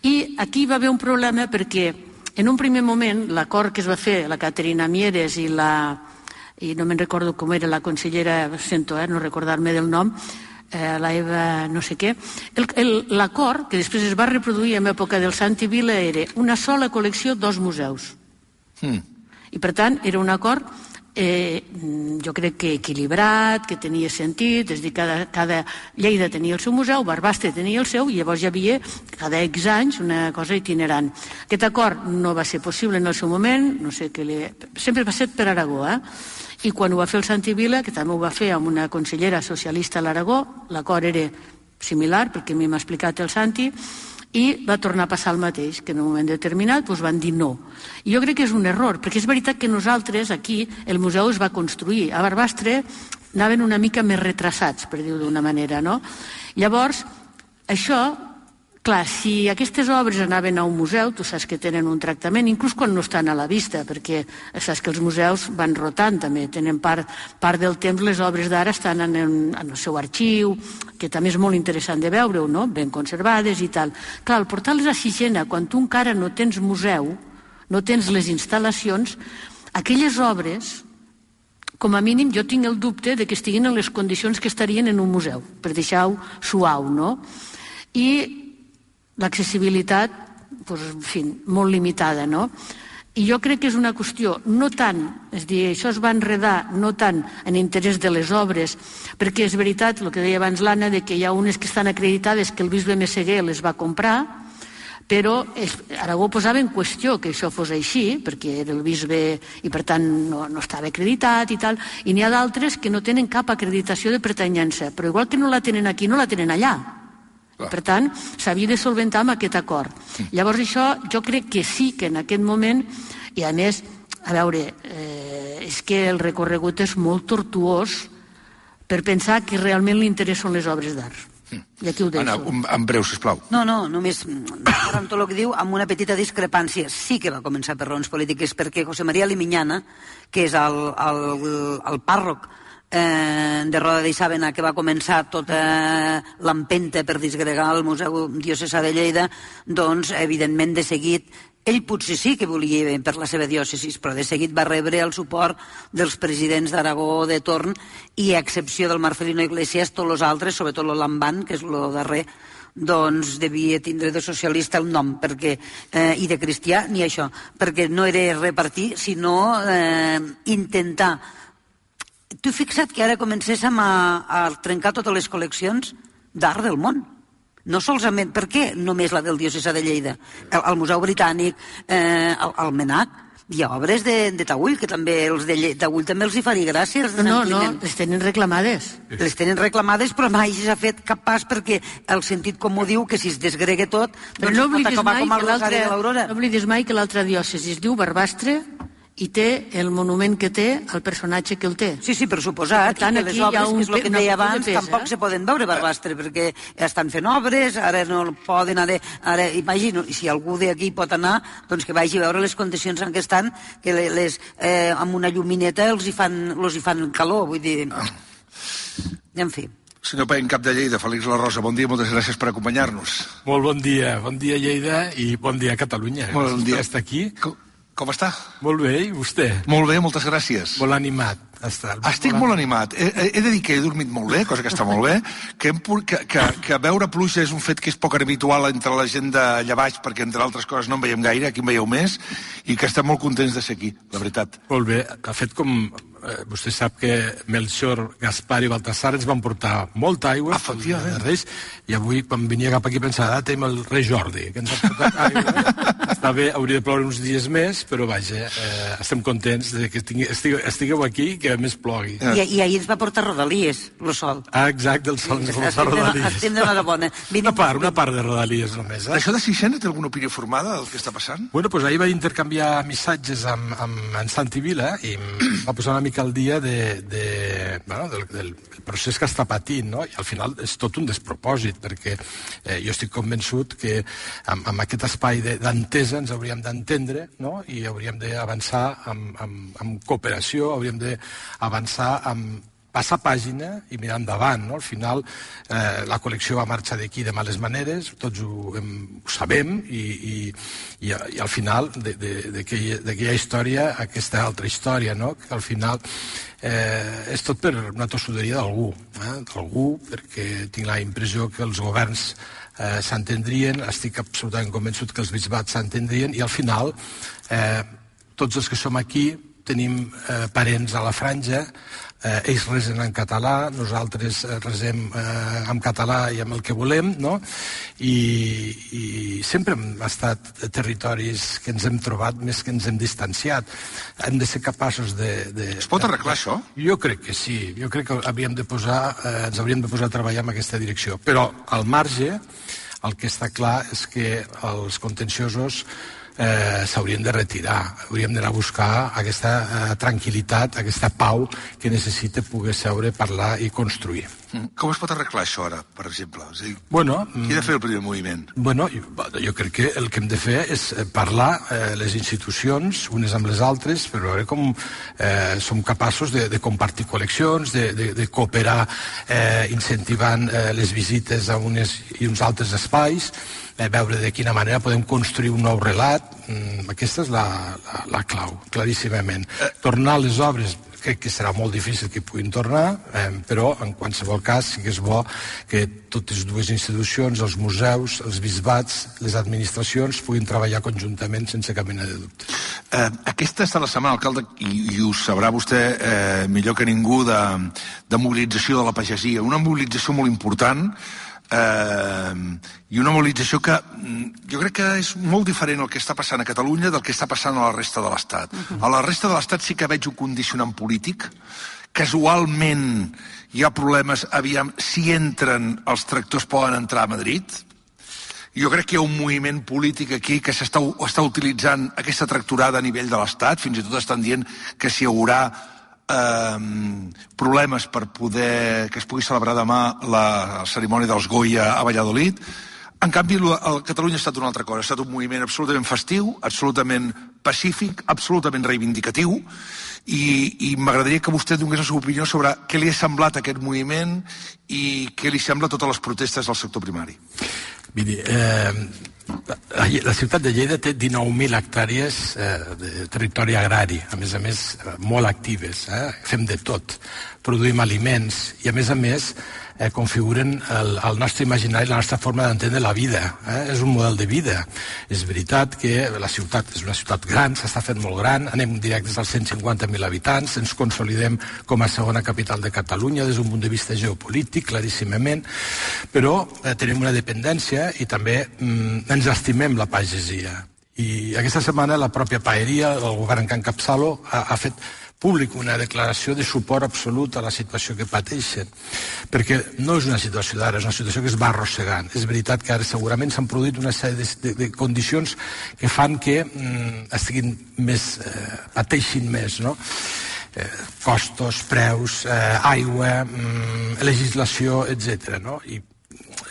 I aquí va haver un problema perquè en un primer moment l'acord que es va fer la Caterina Mieres i la i no me'n recordo com era la consellera, sento eh, no recordar-me del nom, eh, la Eva no sé què, l'acord, que després es va reproduir en època del Santi Vila, era una sola col·lecció, dos museus. Mm. I per tant, era un acord eh, jo crec que equilibrat, que tenia sentit, és a dir, cada, cada Lleida tenia el seu museu, Barbastre tenia el seu, i llavors hi havia cada X anys una cosa itinerant. Aquest acord no va ser possible en el seu moment, no sé què li... sempre va ser per Aragó, eh? i quan ho va fer el Santi Vila, que també ho va fer amb una consellera socialista a l'Aragó, l'acord era similar, perquè a mi m'ha explicat el Santi, i va tornar a passar el mateix, que en un moment determinat doncs van dir no. I jo crec que és un error, perquè és veritat que nosaltres aquí el museu es va construir. A Barbastre anaven una mica més retrasats, per dir-ho d'una manera, no? Llavors, això Clar, si aquestes obres anaven a un museu, tu saps que tenen un tractament, inclús quan no estan a la vista, perquè saps que els museus van rotant també, tenen part, part del temps, les obres d'ara estan en, en, el seu arxiu, que també és molt interessant de veure-ho, no? ben conservades i tal. Clar, el portal-les a Sixena, quan tu encara no tens museu, no tens les instal·lacions, aquelles obres com a mínim jo tinc el dubte de que estiguin en les condicions que estarien en un museu, per deixar-ho suau, no? I l'accessibilitat doncs, en fi, molt limitada, no? I jo crec que és una qüestió no tant, és dir, això es va enredar no tant en interès de les obres, perquè és veritat, el que deia abans l'Anna, de que hi ha unes que estan acreditades que el bisbe Messeguer les va comprar, però és, Aragó posava en qüestió que això fos així, perquè era el bisbe i per tant no, no estava acreditat i tal, i n'hi ha d'altres que no tenen cap acreditació de pertanyença, però igual que no la tenen aquí, no la tenen allà. Clar. Per tant, s'havia de solventar amb aquest acord. Mm. Llavors això jo crec que sí que en aquest moment, i a més, a veure, eh, és que el recorregut és molt tortuós per pensar que realment l'interès són les obres d'art. Mm. I aquí ho deixo. Anna, un, en breu, sisplau. No, no, només amb tot el que diu, amb una petita discrepància. Sí que va començar per raons polítiques, perquè José María Limiñana, que és el, el, el pàrroc eh, de Roda d'Isàbena que va començar tota l'empenta per disgregar el Museu Diocesà de Lleida, doncs, evidentment, de seguit ell potser sí que volia per la seva diòcesis, però de seguit va rebre el suport dels presidents d'Aragó de torn i a excepció del Marcelino Iglesias, tots els altres, sobretot l'Olamban, que és el darrer, doncs devia tindre de socialista el nom perquè, eh, i de cristià ni això, perquè no era repartir, sinó eh, intentar Tu fixa't que ara comencéssim a, a trencar totes les col·leccions d'art del món. No solament, per què només la del Diocesa de Lleida? El, el Museu Britànic, eh, el, el MENAC, hi ha obres de, de Taüll, que també els de Taüll també els hi faria gràcia. Els no, no, les tenen reclamades. Les tenen reclamades, però mai s'ha fet cap pas perquè el sentit comú diu que si es desgregue tot, doncs no oblidis mai que l'altre no oblidis mai que l'altra diòcesi es diu Barbastre i té el monument que té el personatge que el té. Sí, sí, per suposat. Per tant, aquí hi ha un... que és el que deia abans, pes, tampoc eh? se poden veure Barbastre, perquè estan fent obres, ara no poden... Ara, ara imagino, si algú d'aquí pot anar, doncs que vagi a veure les condicions en què estan, que les, eh, amb una llumineta els hi fan, els hi fan calor, vull dir... Ah. En fi. Senyor Pain, cap de Lleida, Félix La Rosa, bon dia, moltes gràcies per acompanyar-nos. Molt bon dia, bon dia Lleida i bon dia Catalunya. Molt bon dia. Estar aquí. Com, com està? Molt bé, i vostè? Molt bé, moltes gràcies. Molt animat. Està, Estic molt animat. He, he de dir que he dormit molt bé, cosa que està molt bé, que, hem, que, que, que veure pluja és un fet que és poc habitual entre la gent d'allà baix, perquè entre altres coses no en veiem gaire, aquí en veieu més, i que estem molt contents de ser aquí, la veritat. Molt bé. Ha fet com eh, vostè sap que Melchor, Gaspar i Baltasar ens van portar molta aigua, Efectivament. Reis, i avui, quan venia cap aquí, pensava, ah, tenim el rei Jordi, que ens ha portat aigua. Està bé, hauria de ploure uns dies més, però vaja, eh, estem contents de que estigui, estigueu, estigueu aquí i que més plogui. I, I ahir ens va portar Rodalies, el sol. Ah, exacte, el sol ens va portar Rodalies. Estem d'enhorabona. Una part, una part de Rodalies només. Eh? Això de Sixena té alguna opinió formada del que està passant? Bueno, pues ahir va intercanviar missatges amb, amb en Santi Vila i va posar una mica al dia de, de, bueno, del, del procés que està patint, no? I al final és tot un despropòsit, perquè eh, jo estic convençut que amb, amb aquest espai d'entesa ens hauríem d'entendre, no? I hauríem d'avançar amb, amb, amb cooperació, hauríem d'avançar amb passar pàgina i mirar endavant. No? Al final, eh, la col·lecció va marxar d'aquí de males maneres, tots ho, hem, ho sabem, i, i, i, i al final d'aquella història, aquesta altra història, no? que al final eh, és tot per una tossuderia d'algú, eh? d'algú, perquè tinc la impressió que els governs eh, s'entendrien, estic absolutament convençut que els bisbats s'entendrien, i al final eh, tots els que som aquí tenim eh, parents a la franja, eh, ells resen en català, nosaltres eh, resem eh, en català i amb el que volem, no? I, i sempre hem estat territoris que ens hem trobat més que ens hem distanciat. Hem de ser capaços de... de es pot arreglar de, això? Jo crec que sí. Jo crec que havíem de posar, eh, ens hauríem de posar a treballar en aquesta direcció. Però al marge, el que està clar és que els contenciosos eh, s'haurien de retirar. Hauríem d'anar a buscar aquesta eh, tranquil·litat, aquesta pau que necessita poder seure, parlar i construir. Mm. Com es pot arreglar això ara, per exemple? A dir, Bueno, qui ha de fer el primer moviment? Bueno, jo, jo crec que el que hem de fer és eh, parlar eh, les institucions, unes amb les altres, per veure com eh, som capaços de, de compartir col·leccions, de, de, de cooperar eh, incentivant eh, les visites a unes i uns altres espais, veure de quina manera podem construir un nou relat. Mm, aquesta és la, la, la clau, claríssimament. Tornar a les obres crec que serà molt difícil que puguin tornar, eh, però en qualsevol cas sí que és bo que totes dues institucions, els museus, els bisbats, les administracions, puguin treballar conjuntament sense cap mena de dubte. Eh, aquesta està la setmana, alcalde, i, i ho sabrà vostè eh, millor que ningú, de, de mobilització de la pagesia. Una mobilització molt important, eh, i una mobilització que mm, jo crec que és molt diferent el que està passant a Catalunya del que està passant a la resta de l'Estat. Uh -huh. A la resta de l'Estat sí que veig un condicionant polític. Casualment hi ha problemes, aviam, si entren els tractors poden entrar a Madrid. Jo crec que hi ha un moviment polític aquí que s'està està utilitzant aquesta tracturada a nivell de l'Estat, fins i tot estan dient que s'hi haurà eh, problemes per poder que es pugui celebrar demà la cerimònia dels Goya a Valladolid. En canvi, el Catalunya ha estat una altra cosa. Ha estat un moviment absolutament festiu, absolutament pacífic, absolutament reivindicatiu, i, i m'agradaria que vostè donés la seva opinió sobre què li ha semblat aquest moviment i què li sembla totes les protestes del sector primari. Miri, eh, la, ciutat de Lleida té 19.000 hectàrees eh, de territori agrari, a més a més eh, molt actives. Eh? Fem de tot, produïm aliments i a més a més eh, configuren el, el nostre imaginari, la nostra forma d'entendre la vida. Eh? És un model de vida. És veritat que la ciutat és una ciutat gran, s'està fent molt gran, anem directes als 150.000 habitants, ens consolidem com a segona capital de Catalunya des d'un punt de vista geopolític, claríssimament, però eh, tenim una dependència i també mm, ens estimem la pagesia. I aquesta setmana la pròpia paeria, el govern que encapçalo, ha, ha fet públic una declaració de suport absolut a la situació que pateixen, perquè no és una situació d'ara, és una situació que es va arrossegant. És veritat que ara segurament s'han produït una sèrie de, de, de condicions que fan que mm, estiguin més, eh, pateixin més, no? Eh, costos, preus, eh, aigua, mm, legislació, etc. No? I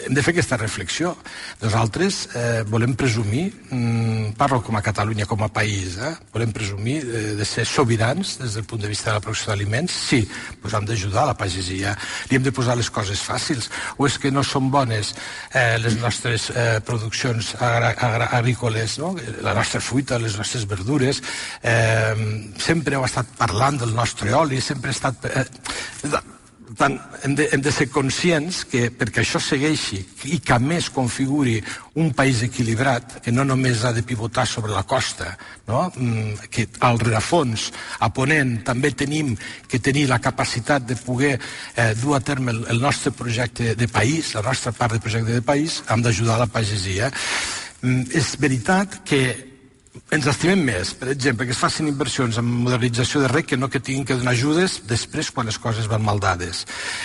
hem de fer aquesta reflexió. Nosaltres eh, volem presumir, mm, parlo com a Catalunya, com a país, eh, volem presumir de, de ser sobirans des del punt de vista de la producció d'aliments? Sí, doncs hem d'ajudar la pagesia. Li hem de posar les coses fàcils. O és que no són bones eh, les nostres eh, produccions agrícoles, no? la nostra fruita, les nostres verdures. Eh, sempre heu estat parlant del nostre oli, sempre he estat... Eh, tant, hem de, hem de ser conscients que perquè això segueixi i que a més configuri un país equilibrat, que no només ha de pivotar sobre la costa, no? que al rerefons, a Ponent, també tenim que tenir la capacitat de poder eh, dur a terme el, el nostre projecte de país, la nostra part de projecte de país, hem d'ajudar la pagesia. Mm, és veritat que ens estimem més, per exemple, que es facin inversions en modernització de rec que no que tinguin que donar ajudes després quan les coses van mal dades.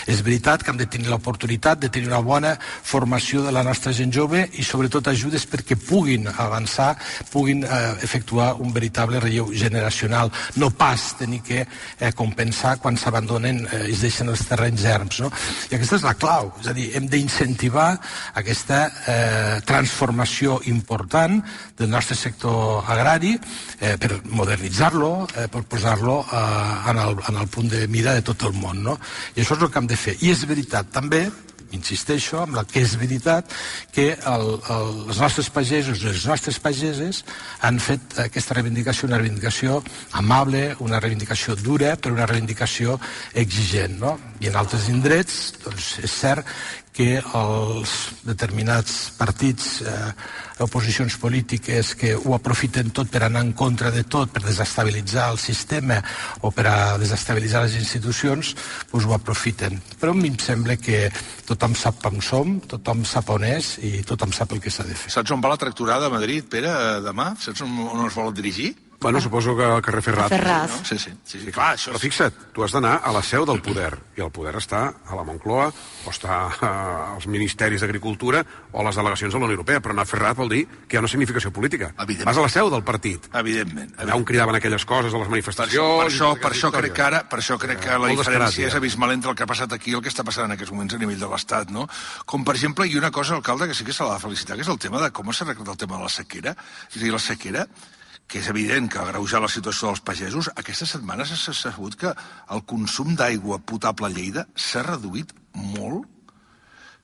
És veritat que hem de tenir l'oportunitat de tenir una bona formació de la nostra gent jove i sobretot ajudes perquè puguin avançar, puguin eh, efectuar un veritable relleu generacional, no pas tenir que eh, compensar quan s'abandonen eh, i es deixen els terrenys erms. No? I aquesta és la clau, és a dir, hem d'incentivar aquesta eh, transformació important del nostre sector agrari eh, per modernitzar-lo, eh, per posar-lo eh, en, el, en el punt de mira de tot el món. No? I això és el que hem de fer. I és veritat també insisteixo, amb la que és veritat que el, el, els nostres pagesos i les nostres pageses han fet aquesta reivindicació una reivindicació amable, una reivindicació dura, però una reivindicació exigent. No? I en altres indrets doncs, és cert que els determinats partits, eh, oposicions polítiques que ho aprofiten tot per anar en contra de tot, per desestabilitzar el sistema o per a desestabilitzar les institucions, doncs ho aprofiten. Però a mi em sembla que tothom sap on som, tothom sap on és i tothom sap el que s'ha de fer. Saps on va la tracturada a Madrid, Pere, demà? Saps on, on es vol dirigir? Bueno, suposo que al carrer Ferraz. Ferraz. No? Sí, sí, sí, sí, clar, això Però fixa't, tu has d'anar a la seu del poder, i el poder està a la Moncloa, o està als ministeris d'Agricultura, o a les delegacions de la Unió Europea, però anar a Ferraz vol dir que hi ha una significació política. Evidentment. Vas a la seu del partit. Evidentment. Allà on cridaven aquelles coses a les Per manifestacions... això, per això, per això crec que ara, per això crec que la diferència és abismal entre el que ha passat aquí i el que està passant en aquests moments a nivell de l'Estat, no? Com, per exemple, i una cosa, alcalde, que sí que se l'ha de felicitar, que és el tema de com s'ha arreglat el tema de la sequera. És a dir, la sequera, que és evident que ha agreujat la situació dels pagesos, aquestes setmanes s'ha sabut que el consum d'aigua potable a Lleida s'ha reduït molt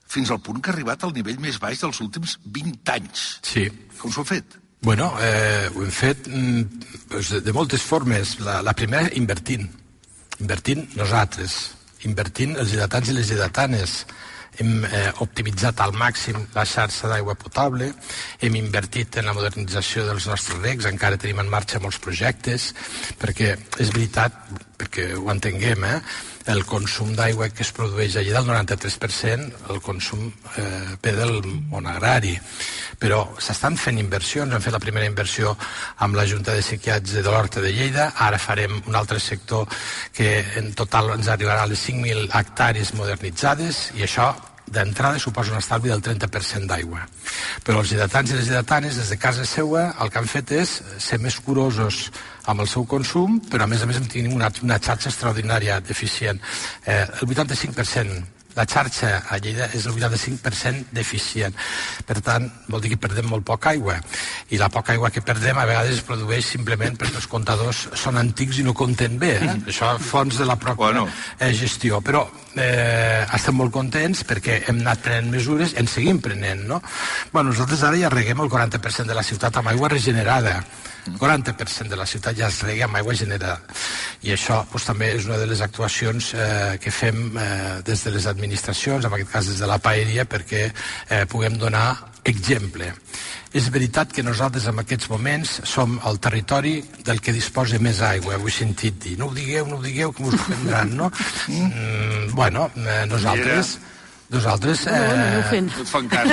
fins al punt que ha arribat al nivell més baix dels últims 20 anys. Sí. Com s'ho ha fet? Bueno, eh, ho hem fet mm, doncs de, de moltes formes. La, la primera, invertint. Invertint nosaltres. Invertint els lleidatans i les lleidatanes. Hem eh, optimitzat al màxim la xarxa d'aigua potable, hem invertit en la modernització dels nostres recs, encara tenim en marxa molts projectes, perquè és veritat, perquè ho entenguem, eh, el consum d'aigua que es produeix allà del 93%, el consum eh, ve del món agrari. Però s'estan fent inversions, hem fet la primera inversió amb la Junta de Sequiatge de l'Horta de Lleida, ara farem un altre sector que en total ens arribarà a les 5.000 hectàrees modernitzades i això d'entrada suposa un estalvi del 30% d'aigua. Però els lleidatans i les lleidatanes, des de casa seua, el que han fet és ser més curosos amb el seu consum, però a més a més hem tingut una, una xarxa extraordinària d'eficient. Eh, el 85% la xarxa a Lleida és el 85% deficient. Per tant, vol dir que perdem molt poca aigua. I la poca aigua que perdem a vegades es produeix simplement perquè els comptadors són antics i no compten bé. Eh? Això fons de la pròpia Bueno. eh, gestió. Però eh, estem molt contents perquè hem anat prenent mesures, en seguim prenent, no? Bueno, nosaltres ara ja reguem el 40% de la ciutat amb aigua regenerada. El 40% de la ciutat ja es rega amb aigua generada. I això doncs, també és una de les actuacions eh, que fem eh, des de les administracions, en aquest cas des de la paeria, perquè eh, puguem donar exemple. És veritat que nosaltres en aquests moments som el territori del que disposa més aigua, ho he sentit dir. No ho digueu, no ho digueu, que m'ho prendran, no? Mm, bueno, eh, nosaltres... Nosaltres, No, no aneu eh, fent. No et fan cas.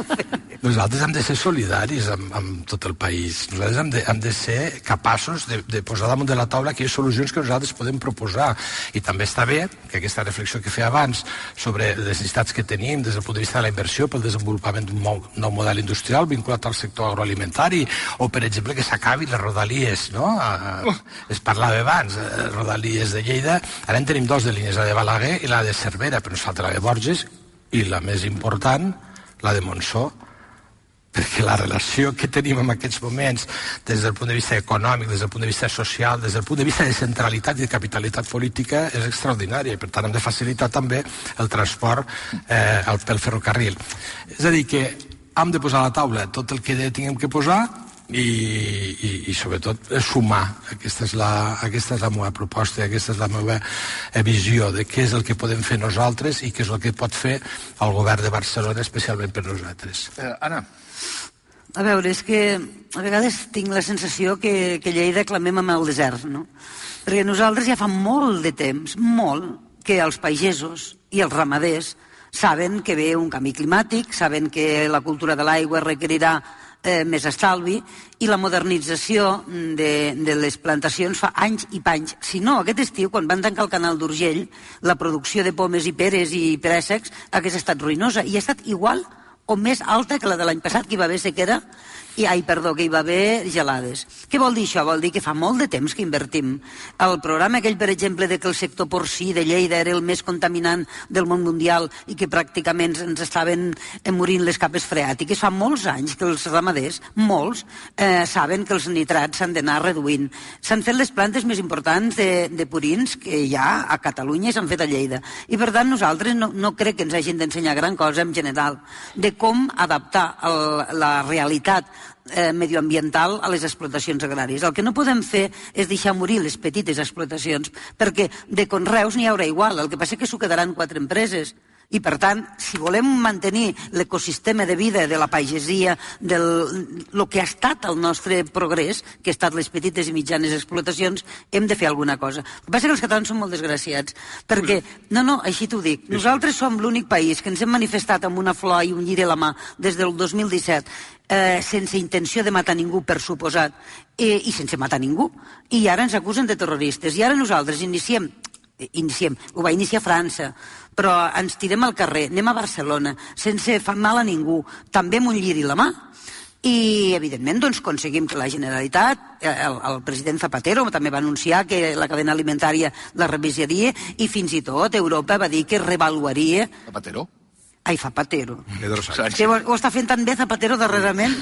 nosaltres hem de ser solidaris amb, amb tot el país. Nosaltres hem de, hem de ser capaços de, de posar damunt de la taula aquelles solucions que nosaltres podem proposar. I també està bé que aquesta reflexió que feia abans sobre les necessitats que tenim des del punt de vista de la inversió pel desenvolupament d'un nou, model industrial vinculat al sector agroalimentari o, per exemple, que s'acabin les rodalies, no? Uh, es parlava abans, eh, rodalies de Lleida. Ara en tenim dos de línies, la de Balaguer i la de Cervera, però ens falta la de Borges i la més important, la de Montsó, perquè la relació que tenim en aquests moments des del punt de vista econòmic, des del punt de vista social, des del punt de vista de centralitat i de capitalitat política és extraordinària i per tant hem de facilitar també el transport eh, el, pel ferrocarril. És a dir, que hem de posar a la taula tot el que tinguem que posar i, i, i sobretot eh, sumar. Aquesta és, la, aquesta és la meva proposta, aquesta és la meva eh, visió de què és el que podem fer nosaltres i què és el que pot fer el govern de Barcelona, especialment per nosaltres. Eh, Anna, A veure, és que a vegades tinc la sensació que, que Lleida clamem amb el desert, no? Perquè nosaltres ja fa molt de temps, molt, que els pagesos i els ramaders saben que ve un canvi climàtic, saben que la cultura de l'aigua requerirà eh, més estalvi i la modernització de, de les plantacions fa anys i panys. Si no, aquest estiu, quan van tancar el canal d'Urgell, la producció de pomes i peres i préssecs hagués estat ruïnosa i ha estat igual o més alta que la de l'any passat, que hi va haver sequera, i, ai, perdó, que hi va haver gelades. Què vol dir això? Vol dir que fa molt de temps que invertim. El programa aquell, per exemple, de que el sector porcí de Lleida era el més contaminant del món mundial i que pràcticament ens estaven morint les capes freàtiques, fa molts anys que els ramaders, molts, eh, saben que els nitrats s'han d'anar reduint. S'han fet les plantes més importants de, de purins que hi ha a Catalunya i s'han fet a Lleida. I per tant nosaltres no, no crec que ens hagin d'ensenyar gran cosa en general de com adaptar el, la realitat eh, medioambiental a les explotacions agràries. El que no podem fer és deixar morir les petites explotacions, perquè de conreus n'hi haurà igual, el que passa és que s'ho quedaran quatre empreses. I, per tant, si volem mantenir l'ecosistema de vida de la pagesia, del el que ha estat el nostre progrés, que ha estat les petites i mitjanes explotacions, hem de fer alguna cosa. El que passa que els catalans són molt desgraciats, perquè, no, no, així t'ho dic, nosaltres som l'únic país que ens hem manifestat amb una flor i un lliri a la mà des del 2017 eh, sense intenció de matar ningú, per suposat, eh, i sense matar ningú, i ara ens acusen de terroristes. I ara nosaltres iniciem iniciem, ho va iniciar França, però ens tirem al carrer, anem a Barcelona, sense fer mal a ningú, també amb un lliri la mà, i, evidentment, doncs, aconseguim que la Generalitat, eh, el, el president Zapatero també va anunciar que la cadena alimentària la revisaria i fins i tot Europa va dir que revaluaria... Zapatero? Ai, Zapatero. Pedro Sánchez. Que ho, ho està fent tan bé Zapatero darrerament.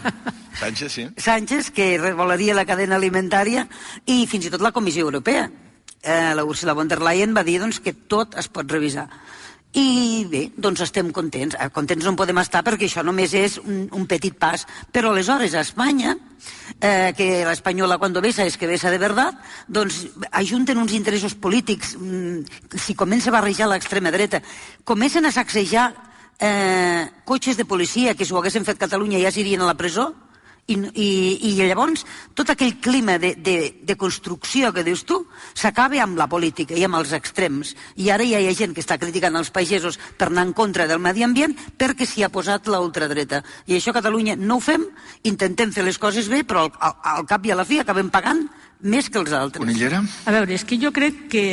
Sánchez, sí. Sánchez, que revaluaria la cadena alimentària i fins i tot la Comissió Europea. Eh, la Ursula von der Leyen va dir doncs, que tot es pot revisar. I bé, doncs estem contents. Eh, Contents no en podem estar perquè això només és un, un petit pas. Però aleshores a Espanya, eh, que l'espanyola quan besa és que besa de veritat, doncs ajunten uns interessos polítics. Mm, si comença a barrejar l'extrema dreta, comencen a sacsejar eh, cotxes de policia que si ho haguessin fet Catalunya ja s'irien a la presó, i, i, i llavors tot aquell clima de, de, de construcció que dius tu s'acaba amb la política i amb els extrems. I ara ja hi ha gent que està criticant els pagesos per anar en contra del medi ambient perquè s'hi ha posat la ultradreta. I això a Catalunya no ho fem intentem fer les coses bé però al, al, al cap i a la fi acabem pagant més que els altres. Conillera? A veure, és que jo crec que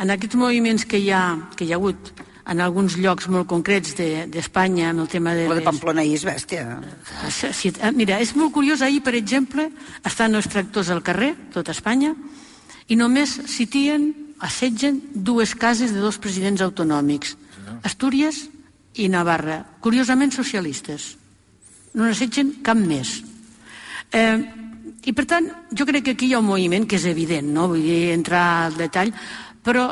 en aquests moviments que hi ha, que hi ha hagut en alguns llocs molt concrets d'Espanya, de, amb el tema de... Lo de Pamplona ahir és bèstia. Sí, sí, eh, mira, és molt curiós, ahir, per exemple, estan els tractors al carrer, tot Espanya, i només citien, assetgen dues cases de dos presidents autonòmics, Astúries i Navarra, curiosament socialistes. No n'assetgen cap més. Eh, I, per tant, jo crec que aquí hi ha un moviment que és evident, no vull dir entrar al detall, però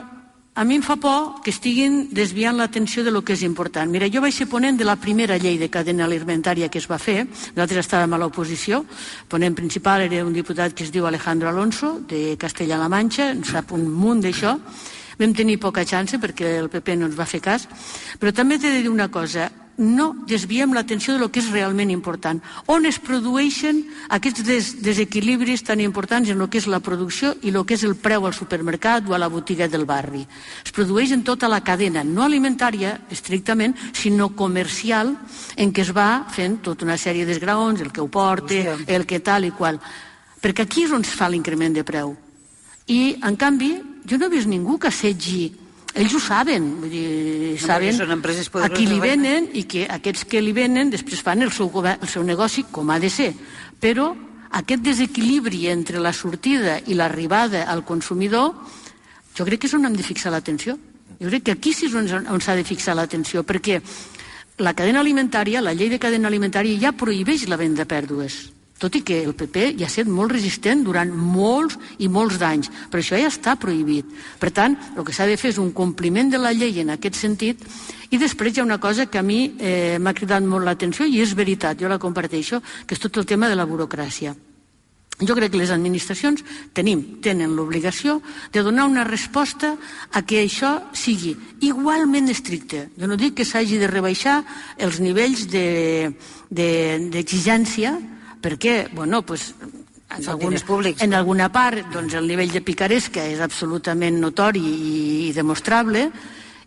a mi em fa por que estiguin desviant l'atenció de lo que és important. Mira, jo vaig ser ponent de la primera llei de cadena alimentària que es va fer, nosaltres estàvem a l'oposició, ponent principal era un diputat que es diu Alejandro Alonso, de Castella-La Manxa, en sap un munt d'això, vam tenir poca chance perquè el PP no ens va fer cas, però també t'he de dir una cosa, no desviem l'atenció de lo que és realment important. On es produeixen aquests des desequilibris tan importants en el que és la producció i el que és el preu al supermercat o a la botiga del barri? Es produeix en tota la cadena, no alimentària estrictament, sinó comercial, en què es va fent tota una sèrie d'esgraons, el que ho porta, el que tal i qual. Perquè aquí és on es fa l'increment de preu. I, en canvi, jo no he vist ningú que assetgi ells ho saben, vull dir, No, saben perquè són empreses a qui li venen i que aquests que li venen després fan el seu, govern, el seu negoci com ha de ser. Però aquest desequilibri entre la sortida i l'arribada al consumidor, jo crec que és on hem de fixar l'atenció. Jo crec que aquí sí és on, s'ha de fixar l'atenció, perquè la cadena alimentària, la llei de cadena alimentària ja prohibeix la venda a pèrdues tot i que el PP ja ha estat molt resistent durant molts i molts d'anys, però això ja està prohibit. Per tant, el que s'ha de fer és un compliment de la llei en aquest sentit i després hi ha una cosa que a mi eh, m'ha cridat molt l'atenció i és veritat, jo la comparteixo, que és tot el tema de la burocràcia. Jo crec que les administracions tenim, tenen l'obligació de donar una resposta a que això sigui igualment estricte. Jo no dic que s'hagi de rebaixar els nivells de- de- d'exigència, de, perquè, bueno, pues, en, Són algun, diners públics. en alguna part doncs, el nivell de picaresca és absolutament notori i, i demostrable,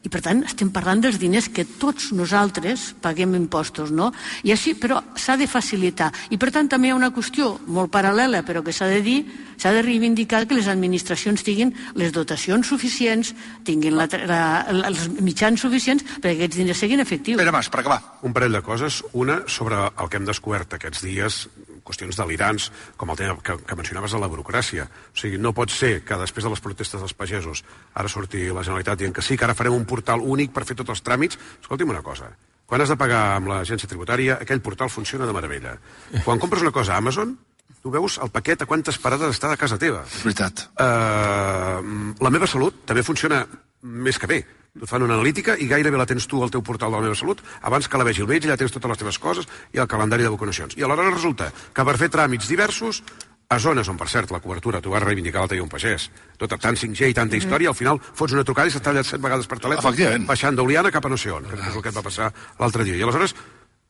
I per tant estem parlant dels diners que tots nosaltres paguem impostos, no? I així, però s'ha de facilitar. I per tant també hi ha una qüestió molt paral·lela, però que s'ha de dir, s'ha de reivindicar que les administracions tinguin les dotacions suficients, tinguin la, la, la, els mitjans suficients perquè aquests diners siguin efectius. Pere Mas, per acabar. Un parell de coses. Una, sobre el que hem descobert aquests dies, qüestions delirants, com el tema que, que mencionaves de la burocràcia. O sigui, no pot ser que després de les protestes dels pagesos ara surti la Generalitat dient que sí, que ara farem un portal únic per fer tots els tràmits. Escolti'm una cosa, quan has de pagar amb l'agència tributària, aquell portal funciona de meravella. Quan compres una cosa a Amazon, tu veus el paquet a quantes parades està de casa teva. És veritat. Uh, la meva salut també funciona més que bé. Et fan una analítica i gairebé la tens tu al teu portal de la meva salut abans que la vegi el metge, ja tens totes les teves coses i el calendari de vacunacions. I aleshores resulta que per fer tràmits diversos a zones on, per cert, la cobertura, tu vas reivindicar l'altre dia un pagès, tot tant 5G i tanta història, al final fots una trucada i s'ha tallat set vegades per telèfon, baixant d'Oliana cap a no sé on, que és el que et va passar l'altre dia. I aleshores,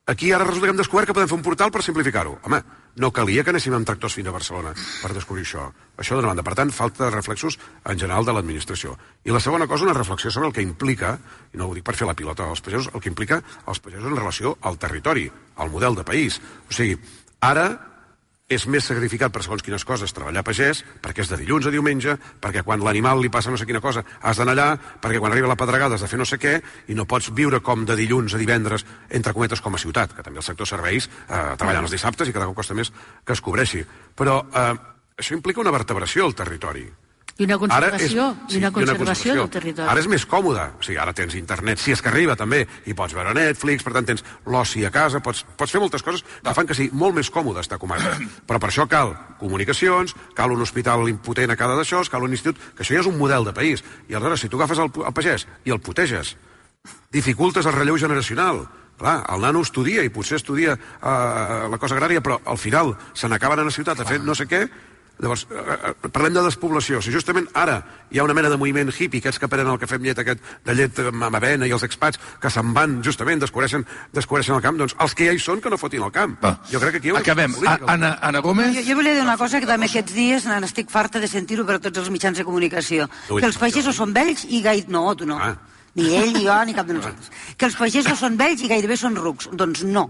aquí ara resulta que hem descobert que podem fer un portal per simplificar-ho. Home, no calia que anéssim amb tractors fins a Barcelona per descobrir això. Això d'una banda. Per tant, falta de reflexos en general de l'administració. I la segona cosa, una reflexió sobre el que implica, i no ho dic per fer la pilota als pagesos, el que implica els pagesos en relació al territori, al model de país. O sigui, ara és més sacrificat per segons quines coses treballar pagès, perquè és de dilluns a diumenge, perquè quan l'animal li passa no sé quina cosa has d'anar allà, perquè quan arriba la pedregada has de fer no sé què, i no pots viure com de dilluns a divendres, entre cometes, com a ciutat, que també el sector serveis eh, treballant els dissabtes i cada cop costa més que es cobreixi. Però eh, això implica una vertebració al territori. I una Ara és- conservació, sí, i una conservació del territori. Ara és més còmode. O sigui, ara tens internet, si és que arriba també, i pots veure Netflix, per tant tens l'oci a casa, pots, pots fer moltes coses que fan que sigui molt més còmode estar comarca. Però per això cal comunicacions, cal un hospital impotent a cada d'això, cal un institut, que això ja és un model de país. I aleshores, si tu agafes el, el pagès i el puteges, dificultes el relleu generacional. Clar, el nano estudia i potser estudia uh, la cosa agrària, però al final se n'acaba anant a ciutat a fer no sé què, Llavors, eh, eh, parlem de despoblació. Si justament ara hi ha una mena de moviment hippie, aquests que prenen el cafè amb llet, aquest de llet amb avena i els expats, que se'n van justament, descobreixen, descobreixen el camp, doncs els que ja hi són que no fotin el camp. Va. Jo crec que aquí Acabem. A. Anna, Anna Gómez... Jo, jo volia dir una cosa que també aquests dies n'estic farta de sentir-ho per tots els mitjans de comunicació. Ui, que els pagesos són vells i gaire... No, tu no. Ah. Ni ell, ni jo, ni cap de nosaltres. Que els pagesos són vells i gairebé són rucs. Doncs no.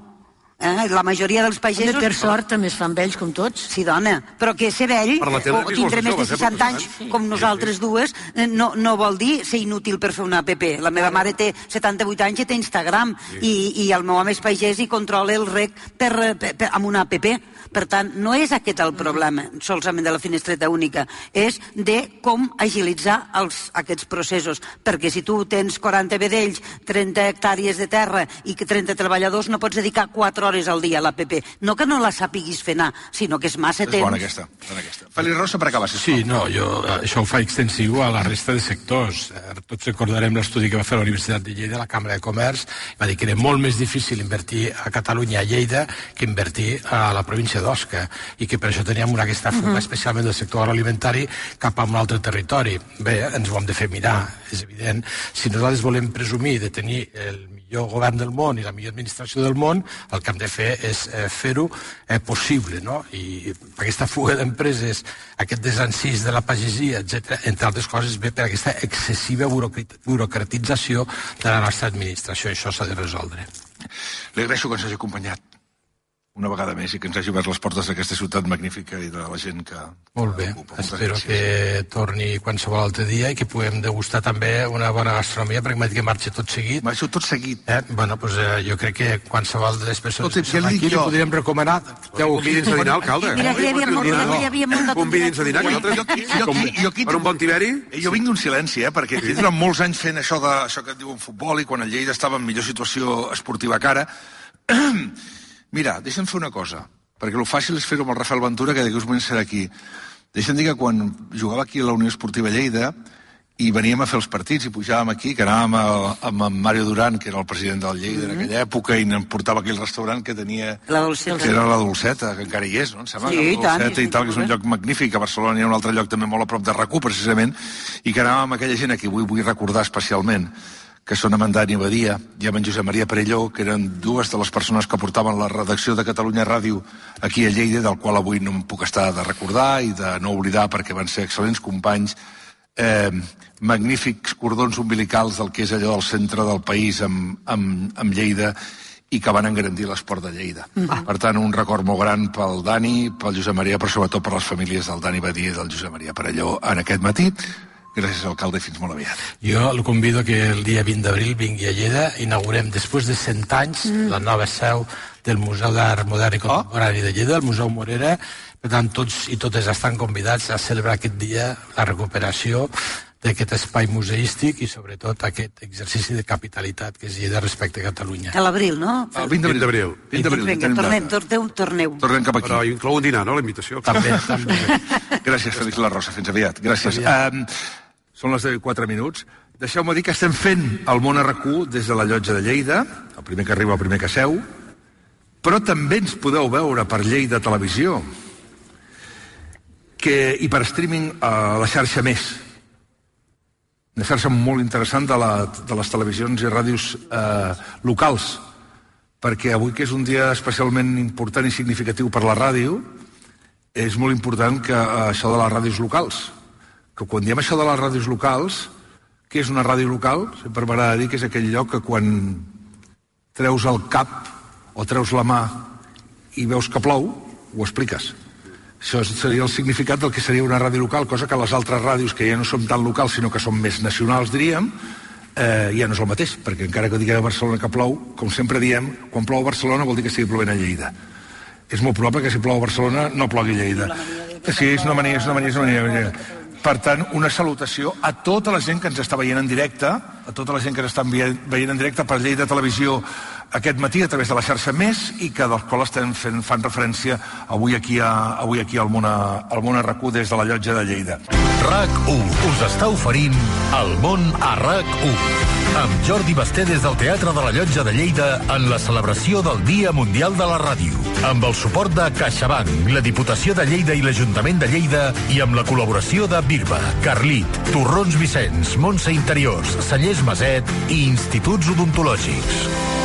Eh? La majoria dels pagesos... per sort també es fan vells com tots. Sí, dona, però que ser vell o tindre més de joves, eh, 60 anys, professionals. com nosaltres dues, eh, no, no vol dir ser inútil per fer una app. La meva mare té 78 anys i té Instagram, i, i el meu home és pagès i controla el rec per, per, per, amb una app. Per tant, no és aquest el problema, solament de la finestreta única, és de com agilitzar els, aquests processos. Perquè si tu tens 40 vedells, 30 hectàrees de terra i que 30 treballadors, no pots dedicar 4 hores al dia a l'APP. No que no la sàpiguis fer anar, sinó que és massa És temps. bona aquesta. Bona aquesta. Feli Rosa, per acabar, sisplau. Sí, no, jo eh, això ho fa extensiu a la resta de sectors. Eh, Tots recordarem l'estudi que va fer la Universitat de Lleida, la Cambra de Comerç, va dir que era molt més difícil invertir a Catalunya, a Lleida, que invertir a la província d'Osca, i que per això teníem una aquesta fuga, especialment del sector agroalimentari, cap a un altre territori. Bé, ens ho hem de fer mirar, és evident. Si nosaltres volem presumir de tenir el millor govern del món i la millor administració del món, el que hem de fer és eh, fer-ho eh, possible, no? I aquesta fuga d'empreses, aquest desencís de la pagesia, etc, entre altres coses, ve per aquesta excessiva burocrat- burocratització de la nostra administració. Això s'ha de resoldre. Li agraeixo que ens hagi acompanyat una vegada més i que ens hagi obert les portes d'aquesta ciutat magnífica i de la gent que... Molt bé, que ocupa. Moltes espero gràcies. que torni qualsevol altre dia i que puguem degustar també una bona gastronomia, perquè m'ha dit que marxa tot seguit. Marxo tot seguit. Eh? Bueno, doncs, eh, jo crec que qualsevol de les persones Escolti, que ja aquí dic li jo. podríem recomanar... Ja ho Convidi'ns a dinar, alcalde. Mira que hi havia molt- hi havia molt de Convidi'ns a dinar, que nosaltres... Jo aquí- jo aquí- jo aquí- Per un bon tiberi? Eh, Jo vinc d'un silenci, eh, perquè he durant molts anys fent això, de, això que et diuen futbol i quan el Lleida estava en millor situació esportiva que ara. Mira, deixa'm fer una cosa, perquè el fàcil és fer-ho amb el Rafael Ventura, que d'aquí uns moments serà aquí. Deixa'm dir que quan jugava aquí a la Unió Esportiva Lleida i veníem a fer els partits i pujàvem aquí, que anàvem a, amb en Mario Duran, que era el president del Lleida en aquella època, i em portava aquell restaurant que tenia La dolceta. que era la Dolceta, que encara hi és, no? Em sembla Sí, que i la tant, i i tal, que és un lloc magnífic. A Barcelona hi ha un altre lloc també molt a prop de rac precisament, i que anàvem amb aquella gent a qui vull, vull recordar especialment, que són amb en Dani Badia i amb en Josep Maria Perelló, que eren dues de les persones que portaven la redacció de Catalunya Ràdio aquí a Lleida, del qual avui no em puc estar de recordar i de no oblidar perquè van ser excel·lents companys eh, magnífics cordons umbilicals del que és allò del centre del país amb, amb, amb Lleida i que van engrandir l'esport de Lleida. Mm. Per tant, un record molt gran pel Dani, pel Josep Maria, però sobretot per les famílies del Dani Badia i del Josep Maria Parelló en aquest matí. Gràcies, alcalde, fins molt aviat. Jo el convido que el dia 20 d'abril vingui a Lleida, inaugurem després de 100 anys mm. la nova seu del Museu d'Art Modern i Contemporani oh. de Lleida, el Museu Morera. Per tant, tots i totes estan convidats a celebrar aquest dia la recuperació d'aquest espai museístic i sobretot aquest exercici de capitalitat que és Lleida respecte a Catalunya. A l'abril, no? El 20 d'abril. 20 d'abril. Vinga, tornem, torneu, torneu. Tornem cap aquí. Però inclou un dinar, no, la invitació? També, també. Gràcies, Félix La Rosa. Fins aviat. Gràcies. Um, són les 4 minuts. Deixeu-me dir que estem fent el món RQ des de la llotja de Lleida, el primer que arriba, el primer que seu, però també ens podeu veure per Lleida Televisió que, i per streaming a la xarxa Més, una xarxa molt interessant de, la, de les televisions i ràdios eh, locals, perquè avui que és un dia especialment important i significatiu per la ràdio, és molt important que eh, això de les ràdios locals, que quan diem això de les ràdios locals, què és una ràdio local? Sempre m'agrada dir que és aquell lloc que quan treus el cap o treus la mà i veus que plou, ho expliques. Això seria el significat del que seria una ràdio local, cosa que les altres ràdios, que ja no són tan locals, sinó que són més nacionals, diríem, eh, ja no és el mateix, perquè encara que digui a Barcelona que plou, com sempre diem, quan plou a Barcelona vol dir que estigui plovent a Lleida. És molt probable que si plou a Barcelona no plogui a Lleida. Sí, és una mania, és una mania, és una mania. Per tant, una salutació a tota la gent que ens està veient en directe, a tota la gent que ens està veient en directe per Lleida Televisió aquest matí a través de la xarxa Més i que dels quals estem fent, fan referència avui aquí, a, avui aquí al món, al món RAC1 des de la llotja de Lleida. RAC1 us està oferint el món a RAC1 amb Jordi Basté des del Teatre de la Llotja de Lleida en la celebració del Dia Mundial de la Ràdio. Amb el suport de CaixaBank, la Diputació de Lleida i l'Ajuntament de Lleida i amb la col·laboració de Birba, Carlit, Torrons Vicenç, Montse Interiors, Cellers Maset i Instituts Odontològics.